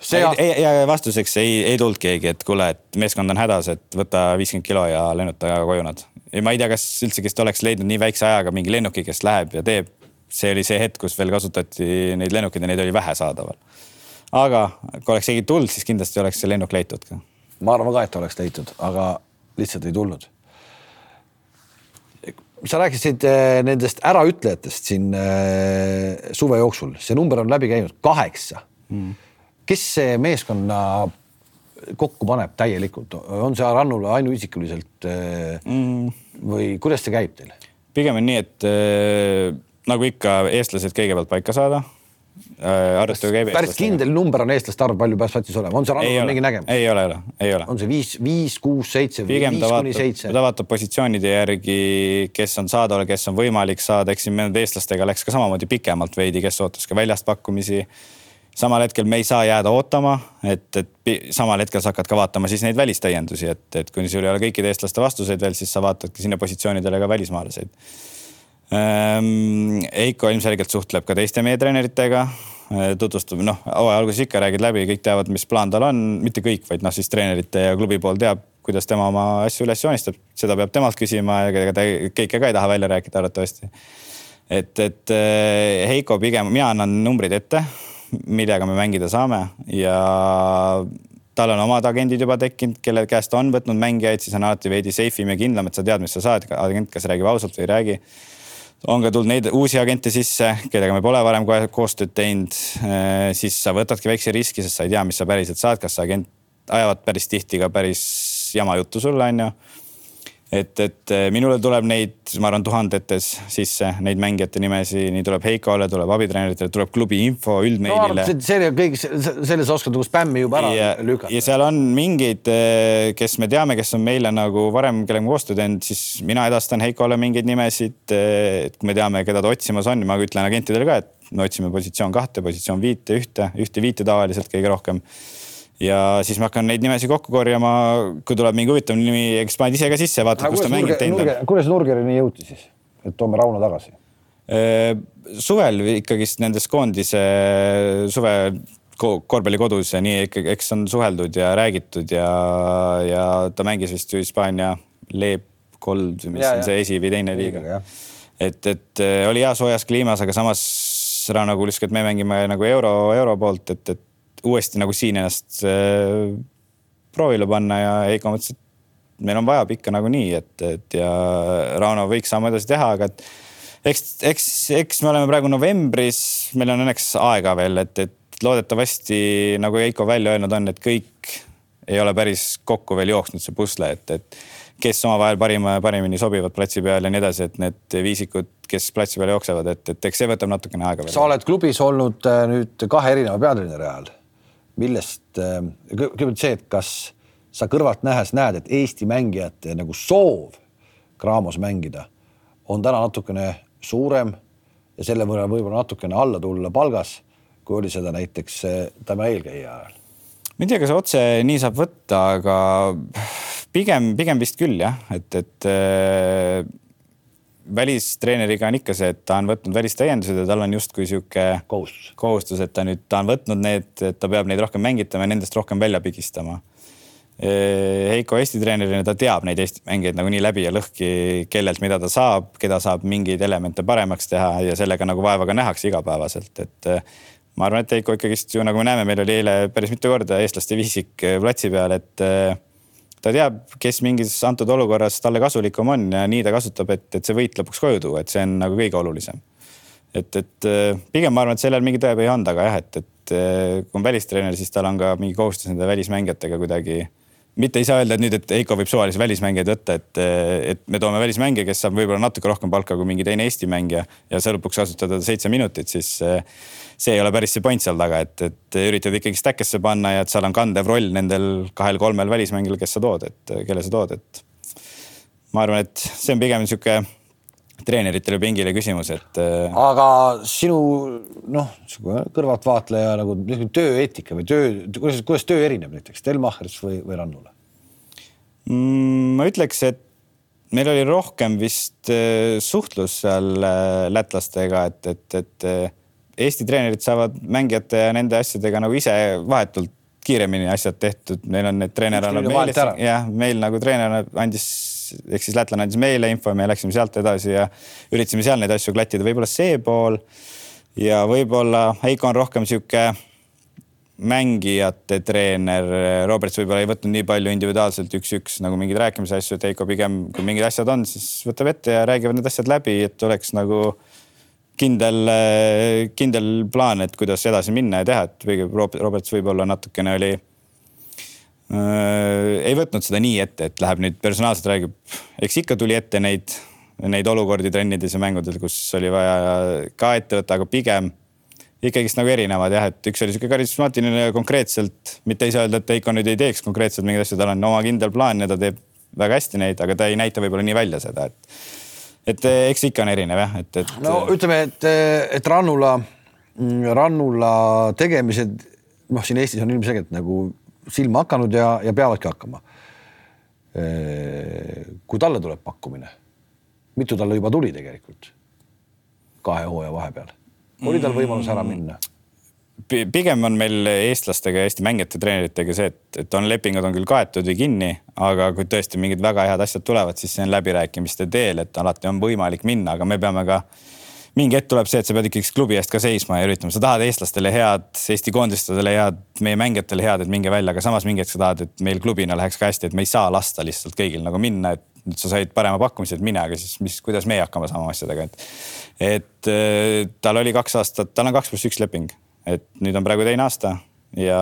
see aast... ei, ja vastuseks ei, ei tulnud keegi, et kuule, et meeskond on hädas, et võta viiskümmend kilo ja lennuta koju nad. ja ma ei tea, kas üldse, kes oleks leidnud nii väikse ajaga mingi lennuki, kes läheb ja teeb. see oli see hetk, kus veel kasutati neid lennukeid ja neid oli vähe saadaval. aga kui oleks keegi tulnud, siis kindlasti oleks see lennuk leitud ka. ma arvan ka, et oleks leitud, aga lihtsalt ei tulnud. sa rääkisid eh, nendest äraütlejatest siin eh, suve jooksul, see number on läbi käinud kaheksa mm kes see meeskonna kokku paneb täielikult, on see Rannula ainuisikuliselt mm. või kuidas see käib teil? pigem on nii, et äh, nagu ikka, eestlased kõigepealt paika saada äh,. arutelu käib. päris kindel number on eestlaste arv, palju peab satsis olema, on see Rannulal mingi nägemus? ei ole, ei ole, ei ole. on see viis, viis, kuus, seitse või viis kuni seitse? ta vaatab positsioonide järgi, kes on saadaval, kes on võimalik saada, eks siin nende eestlastega läks ka samamoodi pikemalt veidi, kes ootas ka väljast pakkumisi samal hetkel me ei saa jääda ootama, et, et samal hetkel sa hakkad ka vaatama siis neid välistäiendusi, et, et kuni sul ei ole kõikide eestlaste vastuseid veel, siis sa vaatadki sinna positsioonidele ka välismaalaseid ähm,. Eiko ilmselgelt suhtleb ka teiste meie treeneritega, äh, tutvustab, noh, hooaja alguses ikka räägid läbi, kõik teavad, mis plaan tal on, mitte kõik, vaid noh, siis treenerite ja klubi pool teab, kuidas tema oma asju üles joonistab, seda peab temalt küsima ja ega ta kõike ka ei taha välja rääkida arvatavasti. et, et äh, Heiko pigem, mina annan numbrid ette millega me mängida saame ja tal on omad agendid juba tekkinud, kelle käest on võtnud mängijaid, siis on alati veidi safe im ja kindlam, et sa tead, mis sa saad, agent kas räägib ausalt või ei räägi. on ka tulnud neid uusi agente sisse, kellega me pole varem koostööd teinud. Äh, siis sa võtadki väikse riski, sest sa ei tea, mis sa päriselt saad, kas agent ajavad päris tihti ka päris jama juttu sulle, onju et, et eh, minule tuleb neid, ma arvan, tuhandetes sisse neid mängijate nimesi, nii tuleb Heikole, tuleb abitreeneritele, tuleb klubi info üldmeilile no,. see kõik, selles oskad nagu spämmi juba ära ja, lükata. ja seal on mingeid, eh, kes me teame, kes on meile nagu varem, kellega me koostööd teinud, siis mina edastan Heikole mingeid nimesid. Eh, et kui me teame, keda ta otsimas on, ma ütlen agentidele ka, et me otsime positsioon kahte, positsioon viite, ühte, ühte viite tavaliselt kõige rohkem ja siis ma hakkan neid nimesid kokku korjama, kui tuleb mingi huvitav nimi, eks paned ise ka sisse, vaatad, kus ta mängib teinud on. kuidas Nurgerini jõuti siis, et toome Rauno tagasi? Äh, suvel ikkagist nendes koondise suve korvpallikodus ja nii ikkagi, eks on suheldud ja räägitud ja, ja ta mängis vist ju Hispaania Gold või mis ja, on see esi või teine liiga. et, et äh, oli hea soojas kliimas, aga samas Rauno kuulis ka, et me mängime nagu euro, euro poolt, et, et uuesti nagu siin ennast äh, proovile panna ja Heiko mõtles, et meil on vaja pikka nagunii, et, et ja Rauno võiks sammu edasi teha, aga et eks, eks, eks me oleme praegu novembris, meil on õnneks aega veel, et, et loodetavasti nagu Heiko välja öelnud on, et kõik ei ole päris kokku veel jooksnud see pusle, et, et kes omavahel parima, parimini sobivad platsi peal ja nii edasi, et need viisikud, kes platsi peal jooksevad, et, et eks see võtab natukene aega. sa oled klubis olnud äh, nüüd kahe erineva peatreeneri ajal. Millest, äh, kõigepealt see, et kas sa kõrvalt nähes näed, et Eesti mängijate nagu soov Graamos mängida on täna natukene suurem ja selle võrra võib-olla natukene alla tulla palgas, kui oli seda näiteks äh, tema eelkäija ajal? ma ei tea, kas otse nii saab võtta, aga pigem, pigem vist küll jah, et, et äh, välistreeneriga on ikka see, et ta on võtnud välistäiendused ja tal on justkui sihuke kohustus, kohustus, et ta nüüd, ta on võtnud need, et ta peab neid rohkem mängitama ja nendest rohkem välja pigistama. Heiko Eesti treenerina, ta teab neid Eesti mängijaid nagunii läbi ja lõhki, kellelt mida ta saab, keda saab mingeid elemente paremaks teha ja sellega nagu vaeva ka nähakse igapäevaselt, et ma arvan, et Heiko ikkagist ju nagu me näeme, meil oli eile päris mitu korda eestlaste viisik platsi peal, et ta teab, kes mingis antud olukorras talle kasulikum on ja nii ta kasutab, et, et see võit lõpuks koju tuua, et see on nagu kõige olulisem. et, et äh, pigem ma arvan, et sellel mingi tõepõhi on taga jah, et, et äh, kui on välistreener, siis tal on ka mingi kohustus nende välismängijatega kuidagi mitte ei saa öelda, et nüüd, et Heiko võib suvalisi välismängijaid võtta, et, et me toome välismängija, kes saab võib-olla natuke rohkem palka kui mingi teine Eesti mängija ja sa lõpuks kasutad teda seitse minutit, siis äh, see ei ole päris see point seal taga, et, et üritad ikkagi stack'isse panna ja et seal on kandev roll nendel kahel-kolmel välismängijal, kes sa tood, et kelle sa tood, et. ma arvan, et see on pigem niisugune treeneritele pingile küsimus, et. Äh, aga sinu noh, kõrvaltvaatleja nagu tööeetika või töö, kuidas, kuidas töö erineb näiteks Stelmacherist või, või Rannula mm,? ma ütleks, et meil oli rohkem vist äh, suhtlus seal äh, lätlastega, et, et, et Eesti treenerid saavad mängijate ja nende asjadega nagu ise vahetult kiiremini asjad tehtud, meil on need treener annab meile, jah, meil nagu treener andis, ehk siis lätlane andis meile info ja me läksime sealt edasi ja üritasime seal neid asju klattida, võib-olla see pool. ja võib-olla Heiko on rohkem sihuke mängijate treener, Roberts võib-olla ei võtnud nii palju individuaalselt üks-üks nagu mingeid rääkimise asju, et Heiko pigem, kui mingid asjad on, siis võtab ette ja räägivad need asjad läbi, et oleks nagu kindel, kindel plaan, et kuidas edasi minna ja teha, et Roberts võib-olla natukene oli. Ei võtnud seda nii ette, et läheb nüüd personaalselt räägib, eks ikka tuli ette neid, neid olukordi trennides ja mängudel, kus oli vaja ka ette võtta, aga pigem ikkagist nagu erinevad jah, et üks oli sihuke karismaatiline konkreetselt, mitte ei saa öelda, et Heiko nüüd ei teeks konkreetselt mingeid asju, tal on oma kindel plaan ja ta teeb väga hästi neid, aga ta ei näita võib-olla nii välja seda, et et eh, eks ikka on erinev jah, et, et. no ütleme, et, et Rannula, Rannula tegemised noh, siin Eestis on ilmselgelt nagu silma hakanud ja, ja peavadki hakkama. Kui talle tuleb pakkumine, mitu talle juba tuli tegelikult kahe hooaja vahepeal, oli tal võimalus ära minna? pigem on meil eestlastega, Eesti mängijate, treeneritega see, et, et on lepingud on küll kaetud või kinni, aga kui tõesti mingid väga head asjad tulevad, siis see on läbirääkimiste teel, et alati on võimalik minna, aga me peame ka mingi hetk tuleb see, et sa pead ikkagi klubi eest ka seisma ja üritama, sa tahad eestlastele head, Eesti koondistele head, meie mängijatele head, et minge välja, aga samas mingi hetk sa tahad, et meil klubina läheks ka hästi, et me ei saa lasta lihtsalt kõigil nagu minna, et nüüd sa said parema pakkumise, et mine, aga siis mis, kuidas meie hakkama saama asjadega, et. et äh, tal oli kaks aastat, tal on kaks pluss üks leping et nüüd on praegu teine aasta ja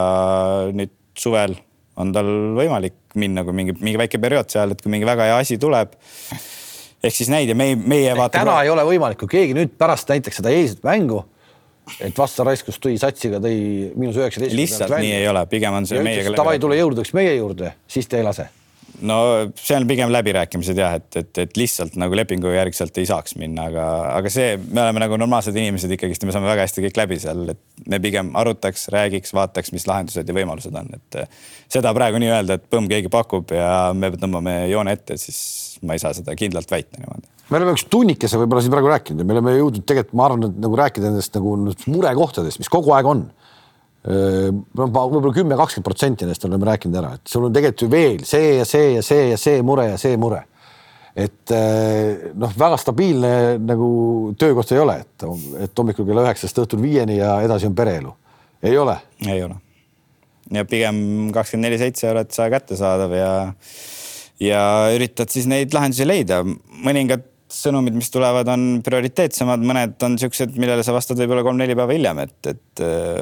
nüüd suvel on tal võimalik minna, kui mingi, mingi väike periood seal, et kui mingi väga hea asi tuleb. Ehk siis näid ja meie, meie vaatame. täna ei ole võimalik, kui keegi nüüd pärast näiteks seda eilset mängu, et vastaraiskus tõi satsiga, tõi miinus üheksateist. lihtsalt nii ei ole, pigem on see meiega. davai, tule jõududeks meie juurde, siis te ei lase no see on pigem läbirääkimised jah, et, et, et lihtsalt nagu lepingu järgselt ei saaks minna, aga, aga see, me oleme nagu normaalsed inimesed ikkagist ja me saame väga hästi kõik läbi seal, et me pigem arutaks, räägiks, vaataks, mis lahendused ja võimalused on, et seda praegu nii öelda, et põmm, keegi pakub ja me tõmbame joone ette, siis ma ei saa seda kindlalt väita niimoodi me oleme üks tunnikese võib-olla siin praegu rääkinud ja me oleme jõudnud tegelikult, ma arvan, et nagu rääkida nendest nagu murekohtadest, mis kogu aeg on noh, võib-olla kümme, kakskümmend protsenti nendest oleme rääkinud ära, et sul on tegelikult ju veel see ja see ja see ja see mure ja see mure. et noh, väga stabiilne nagu töökoht ei ole, et, et hommikul kella üheksast õhtul viieni ja edasi on pereelu. ei ole? ei ole. ja pigem kakskümmend neli seitse oled sa kättesaadav ja, ja üritad siis neid lahendusi leida. mõningad sõnumid, mis tulevad, on prioriteetsemad, mõned on siuksed, millele sa vastad võib-olla kolm-neli päeva hiljem, et, et äh,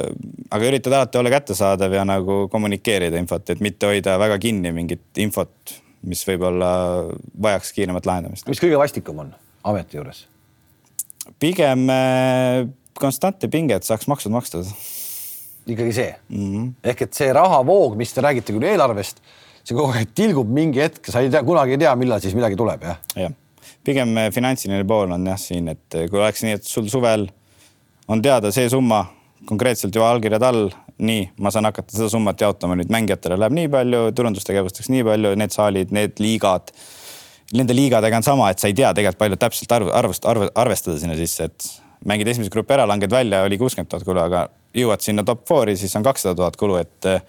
aga üritad alati olla kättesaadav ja nagu kommunikeerida infot, et mitte hoida väga kinni mingit infot, mis võib-olla vajaks kiiremat lahendamist. mis kõige vastikum on ameti juures? pigem äh, konstantne pinge, et saaks maksud makstud. ikkagi see mm -hmm. ehk et see rahavoog, mis te räägite küll eelarvest, see kogu aeg tilgub mingi hetk, sa ei tea, kunagi ei tea, millal siis midagi tuleb, jah? jah, pigem äh, finantsiline pool on jah siin, et äh, kui oleks nii, et sul suvel on teada see summa konkreetselt juba allkirjad all, nii, ma saan hakata seda summat jaotama nüüd mängijatele läheb nii palju, turundustegevusteks nii palju, need saalid, need liigad nende liigadega on sama, et sa ei tea tegelikult palju täpselt arv, arvust, arv, arvestada sinna sisse, et mängid esimese grupi ära, langed välja, oli kuuskümmend tuhat kulu, aga jõuad sinna top four'i, siis on kakssada tuhat kulu, et eh,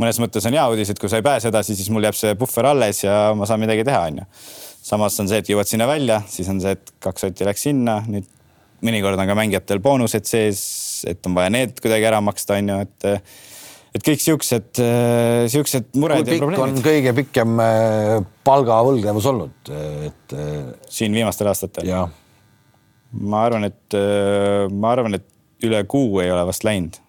mõnes mõttes on hea uudis, et kui sa ei pääse edasi, siis mul jääb see puhver alles ja ma saan midagi teha, onju. samas on see, et jõuad sinna välja, siis on see, et kaks sotti läks sinna, nüüd mõnikord on ka mängijatel boonused sees, et on vaja need kuidagi ära maksta, onju, et et kõik siuksed, äh, siuksed mured ja probleemid. on kõige pikem äh, palgavõlgnevus olnud, et. Äh, siin viimastel aastatel? ma arvan, et ma arvan, et üle kuu ei ole vast läinud.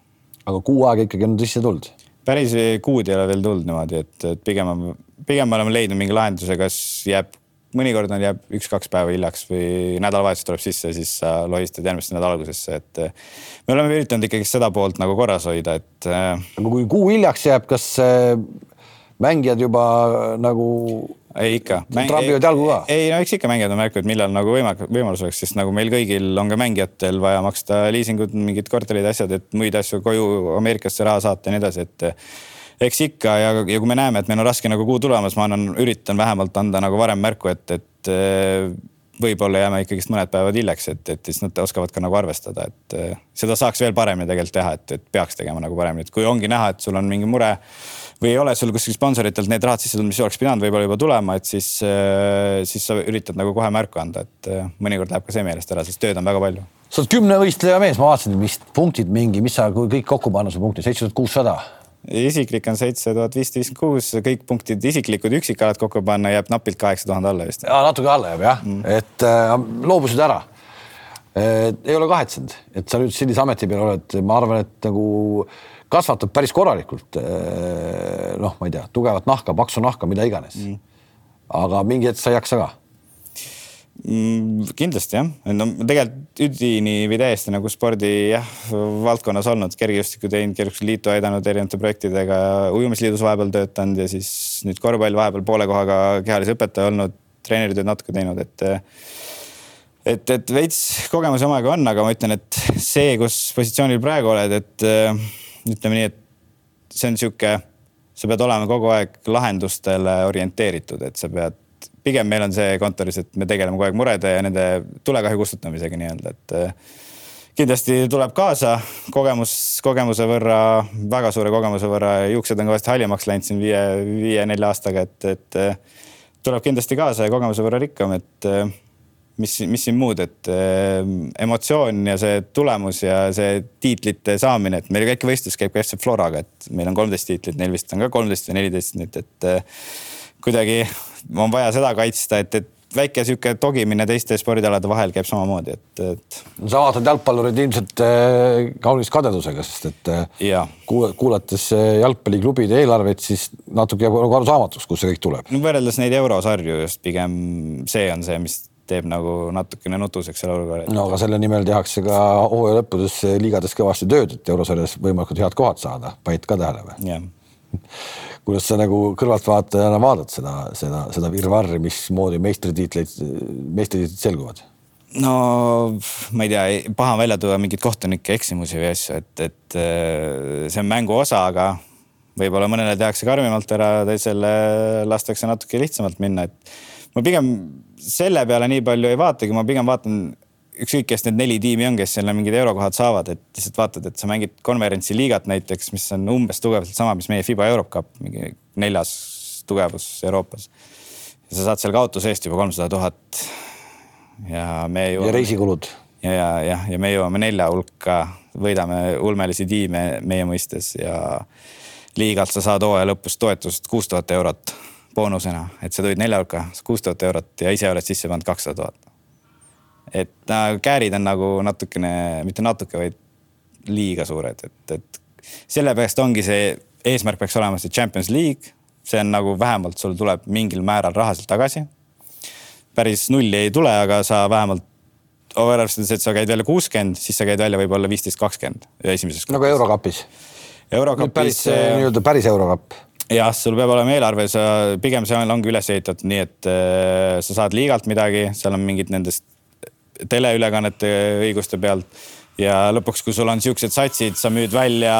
aga kuu aega ikkagi on sisse tulnud? Päris kuud ei ole veel tulnud niimoodi, et, et pigem, pigem me oleme leidnud mingi lahenduse, kas jääb mõnikord on, jääb üks-kaks päeva hiljaks või nädalavahetus tuleb sisse, siis sa lohistad järgmisse nädala algusesse, et eh, me oleme üritanud ikkagi seda poolt nagu korras hoida, et. Eh, aga kui kuu hiljaks jääb, kas eh, mängijad juba nagu ei ikka. trapivad jalgu ka? ei no eks ikka mängijad on märkinud, millal nagu võimalik, võimalus oleks, sest nagu meil kõigil on ka mängijatel vaja maksta liisingud, mingid korterid, asjad, et muid asju koju Ameerikasse raha saata ja nii edasi, et eks ikka ja, ja kui me näeme, et meil on raske nagu kuu tulemas, ma annan, üritan vähemalt anda nagu varem märku, et, et eh, võib-olla jääme ikkagist mõned päevad hiljaks, et, et siis nad oskavad ka nagu arvestada, et eh, seda saaks veel paremini tegelikult teha, et, et peaks tegema nagu paremini, et kui ongi näha, et sul on mingi mure või ei ole sul kuskil sponsoritelt need rahad sisse tulnud, mis oleks pidanud võib-olla juba tulema, et siis, eh, siis sa üritad nagu kohe märku anda, et mõnikord läheb ka see meelest ära, sest tööd on väga palju. sa oled kümnevõistleja mees, ma vaatasin, mis punktid mingi, mis sa kõik kokku panna, su punkti, seitse tuhat kuussada isiklik on seitse tuhat viissada viiskümmend kuus, kõik punktid isiklikud üksikalad kokku panna jääb napilt kaheksa tuhande alla vist. ja natuke alla jääb jah mm., et äh, loobusid ära äh,. ei ole kahetsenud, et sa nüüd sellise ameti peal oled, ma arvan, et nagu kasvatab päris korralikult äh,. noh, ma ei tea, tugevat nahka, paksu nahka, mida iganes. Mm.. aga mingi hetk sa ei jaksa ka. Mm, kindlasti jah, no tegelikult üdini või täiesti nagu spordi jah, valdkonnas olnud, kergejõustikku teinud, kergejõustikuliitu aidanud erinevate projektidega, ujumisliidus vahepeal töötanud ja siis nüüd korvpall vahepeal poole kohaga kehalise õpetaja olnud, treeneritööd natuke teinud, et et, et veits kogemusi omaga on, aga ma ütlen, et see, kus positsioonil praegu oled, et ütleme nii, et see on sihuke, sa pead olema kogu aeg lahendustele orienteeritud, et sa pead pigem meil on see kontoris, et me tegeleme kogu aeg murede ja nende tulekahju kustutamisega nii-öelda, et eh, kindlasti tuleb kaasa kogemus, kogemuse võrra, väga suure kogemuse võrra, juuksed on kõvasti haljemaks läinud siin viie, viie-nelja aastaga, et, et eh, tuleb kindlasti kaasa ja kogemuse võrra rikkam, et eh, mis, mis siin muud, et emotsioon ja see tulemus ja see tiitlite saamine, et meil kõik võistlus käib ka FC Floraga, et meil on kolmteist tiitlit, neil vist on ka kolmteist või neliteist nüüd, et kuidagi on vaja seda kaitsta, et, et väike sihuke togimine teiste spordialade vahel käib samamoodi, et, et. sa vaatad jalgpallureid ilmselt äh, kaunis kadedusega, sest et äh, kuulates äh, jalgpalliklubide eelarveid, siis natuke jääb nagu arusaamatuks, kust see kõik tuleb. no võrreldes neid eurosarju just pigem see on see, mis teeb nagu natukene nutuseks selle olukorra. no aga selle nimel tehakse ka hooaja lõppudes liigades kõvasti tööd, et eurosarjas võimalikult head kohad saada, panid ka tähele või? jah kuidas sa nagu kõrvaltvaatajana vaatad seda, seda, seda virvarri, mismoodi meistritiitleid, meistritiitlid selguvad? no ma ei tea, paha on välja tuua mingeid kohtunike eksimusi või asju, et, et äh, see on mängu osa, aga võib-olla mõnele tehakse karmimalt ära, teisele lastakse natuke lihtsamalt minna, et ma pigem selle peale nii palju ei vaatagi, ma pigem vaatan ükskõik, kes need neli tiimi on, kes sinna mingid eurokohad saavad, et lihtsalt vaatad, et sa mängid konverentsi liigat näiteks, mis on umbes tugevalt sama, mis meie Fiba Eurocup, mingi neljas tugevus Euroopas. ja sa saad seal kaotuse eest juba kolmsada tuhat. ja me jõuame. ja reisikulud. ja, ja, jah, ja me jõuame nelja hulka, võidame ulmelisi tiime meie mõistes ja liigalt sa saad hooaja lõpus toetust kuus tuhat eurot boonusena, et sa tulid nelja hulka, kuus tuhat eurot ja ise oled sisse pannud kakssada tuhat et äh, käärid on nagu natukene, mitte natuke, vaid liiga suured, et, et sellepärast ongi see eesmärk peaks olema see Champions League. see on nagu vähemalt sul tuleb mingil määral raha sealt tagasi. päris nulli ei tule, aga sa vähemalt overarvestades, et sa käid välja kuuskümmend, siis sa käid välja võib-olla viisteist, kakskümmend esimeses. nagu Eurokapis. Eurokapis. päris nii-öelda päris Eurokapp jah, sul peab olema eelarve, sa pigem see ongi üles ehitatud nii, et äh, sa saad liigalt midagi, seal on mingid nendest teleülekannete õiguste pealt. ja lõpuks, kui sul on siuksed satsid, sa müüd välja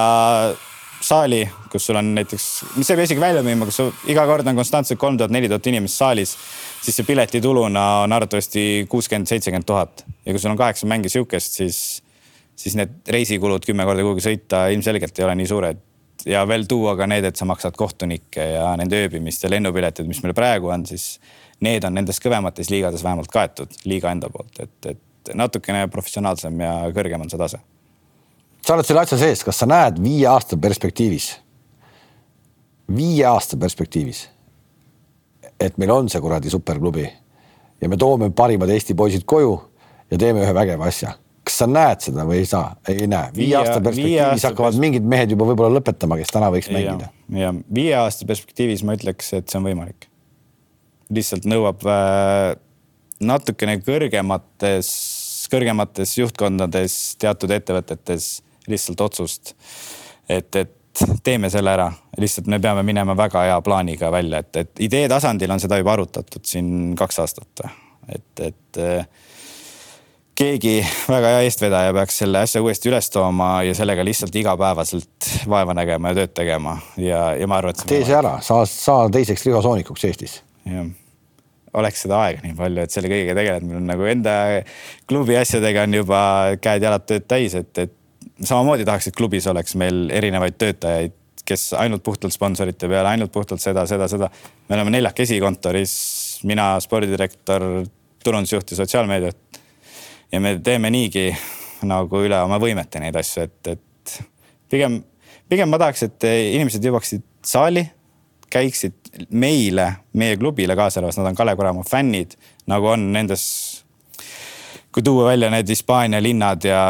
saali, kus sul on näiteks, mis ei pea isegi välja müüma, kus sul iga kord on konstantselt kolm tuhat, neli tuhat inimest saalis, siis see piletituluna on arvatavasti kuuskümmend, seitsekümmend tuhat ja kui sul on kaheksa mänge sihukest, siis, siis need reisikulud kümme korda kuhugi sõita ilmselgelt ei ole nii suured ja veel tuua ka need, et sa maksad kohtunikke ja nende ööbimist ja lennupiletid, mis meil praegu on, siis need on nendes kõvemates liigades vähemalt kaetud liiga enda poolt, et, et natukene professionaalsem ja kõrgem on see tase. sa oled selle asja sees, kas sa näed viie aasta perspektiivis, viie aasta perspektiivis, et meil on see kuradi superklubi ja me toome parimad Eesti poisid koju ja teeme ühe vägeva asja kas sa näed seda või ei saa, ei näe? viie aasta perspektiivis hakkavad pers... mingid mehed juba võib-olla lõpetama, kes täna võiks mängida. ja viie aasta perspektiivis ma ütleks, et see on võimalik. lihtsalt nõuab äh, natukene kõrgemates, kõrgemates juhtkondades, teatud ettevõtetes lihtsalt otsust. et, et teeme selle ära, lihtsalt me peame minema väga hea plaaniga välja, et, et idee tasandil on seda juba arutatud siin kaks aastat. et, et äh, keegi väga hea eestvedaja peaks selle asja uuesti üles tooma ja sellega lihtsalt igapäevaselt vaeva nägema ja tööd tegema ja, ja ma arvan, et. tee see ära, saa, saa teiseks Riho Soonikuks Eestis. jah, oleks seda aega nii palju, et selle kõigega tegeleda, meil on nagu enda klubi asjadega on juba käed-jalad tööd täis, et, et samamoodi tahaks, et klubis oleks meil erinevaid töötajaid, kes ainult puhtalt sponsorite peale, ainult puhtalt seda, seda, seda. me oleme neljakesi kontoris, mina, spordidirektor, turundusjuht ja sotsiaalmeediat ja me teeme niigi nagu üle oma võimete neid asju, et, et pigem, pigem ma tahaks, et inimesed jõuaksid saali, käiksid meile, meie klubile kaasa arvates, nad on Kalev Cramo fännid, nagu on nendes kui tuua välja need Hispaania linnad ja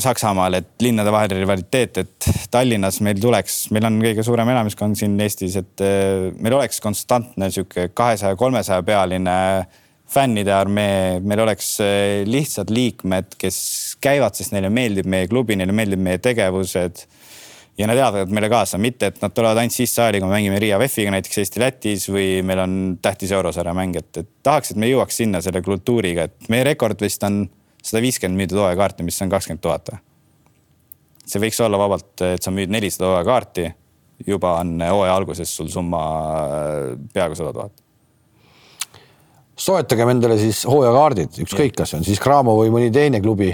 Saksamaal, et linnade vahel rivaliteet, et Tallinnas meil tuleks, meil on kõige suurem elamiskond siin Eestis, et meil oleks konstantne sihuke kahesaja, kolmesaja pealine fännide armee, meil oleks eh, lihtsad liikmed, kes käivad, sest neile meeldib meie klubi, neile meeldib meie tegevused. ja nad elavad meile kaasa, mitte et nad tulevad ainult siis saali, kui me mängime Riia VEF-iga näiteks Eesti-Lätis või meil on tähtis eurosarja mäng, et, et tahaks, et me jõuaks sinna selle kultuuriga, et meie rekord vist on sada viiskümmend müüdud hooajakaarti, mis on kakskümmend tuhat. see võiks olla vabalt, et sa müüd nelisada hooajakaarti, juba on hooaja alguses sul summa eh, peaaegu sada tuhat soetagem endale siis hooajakaardid, ükskõik, kas on siis Cramo või mõni teine klubi,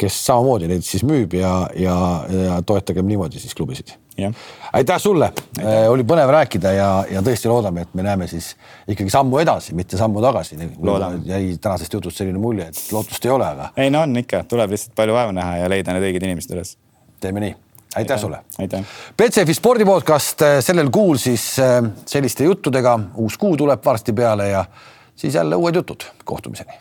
kes samamoodi neid siis müüb ja, ja, ja toetagem niimoodi siis klubisid. aitäh sulle, äh, oli põnev rääkida ja, ja tõesti loodame, et me näeme siis ikkagi sammu edasi, mitte sammu tagasi. jäi tänasest jutust selline mulje, et lootust ei ole, aga. ei no on ikka, tuleb lihtsalt palju vaeva näha ja leida need õiged inimesed üles. teeme nii aitäh sulle. aitäh. Betsafe spordipodcast äh, sellel kuul siis äh, selliste juttudega, uus kuu tuleb varsti peale ja siis jälle uued jutud, kohtumiseni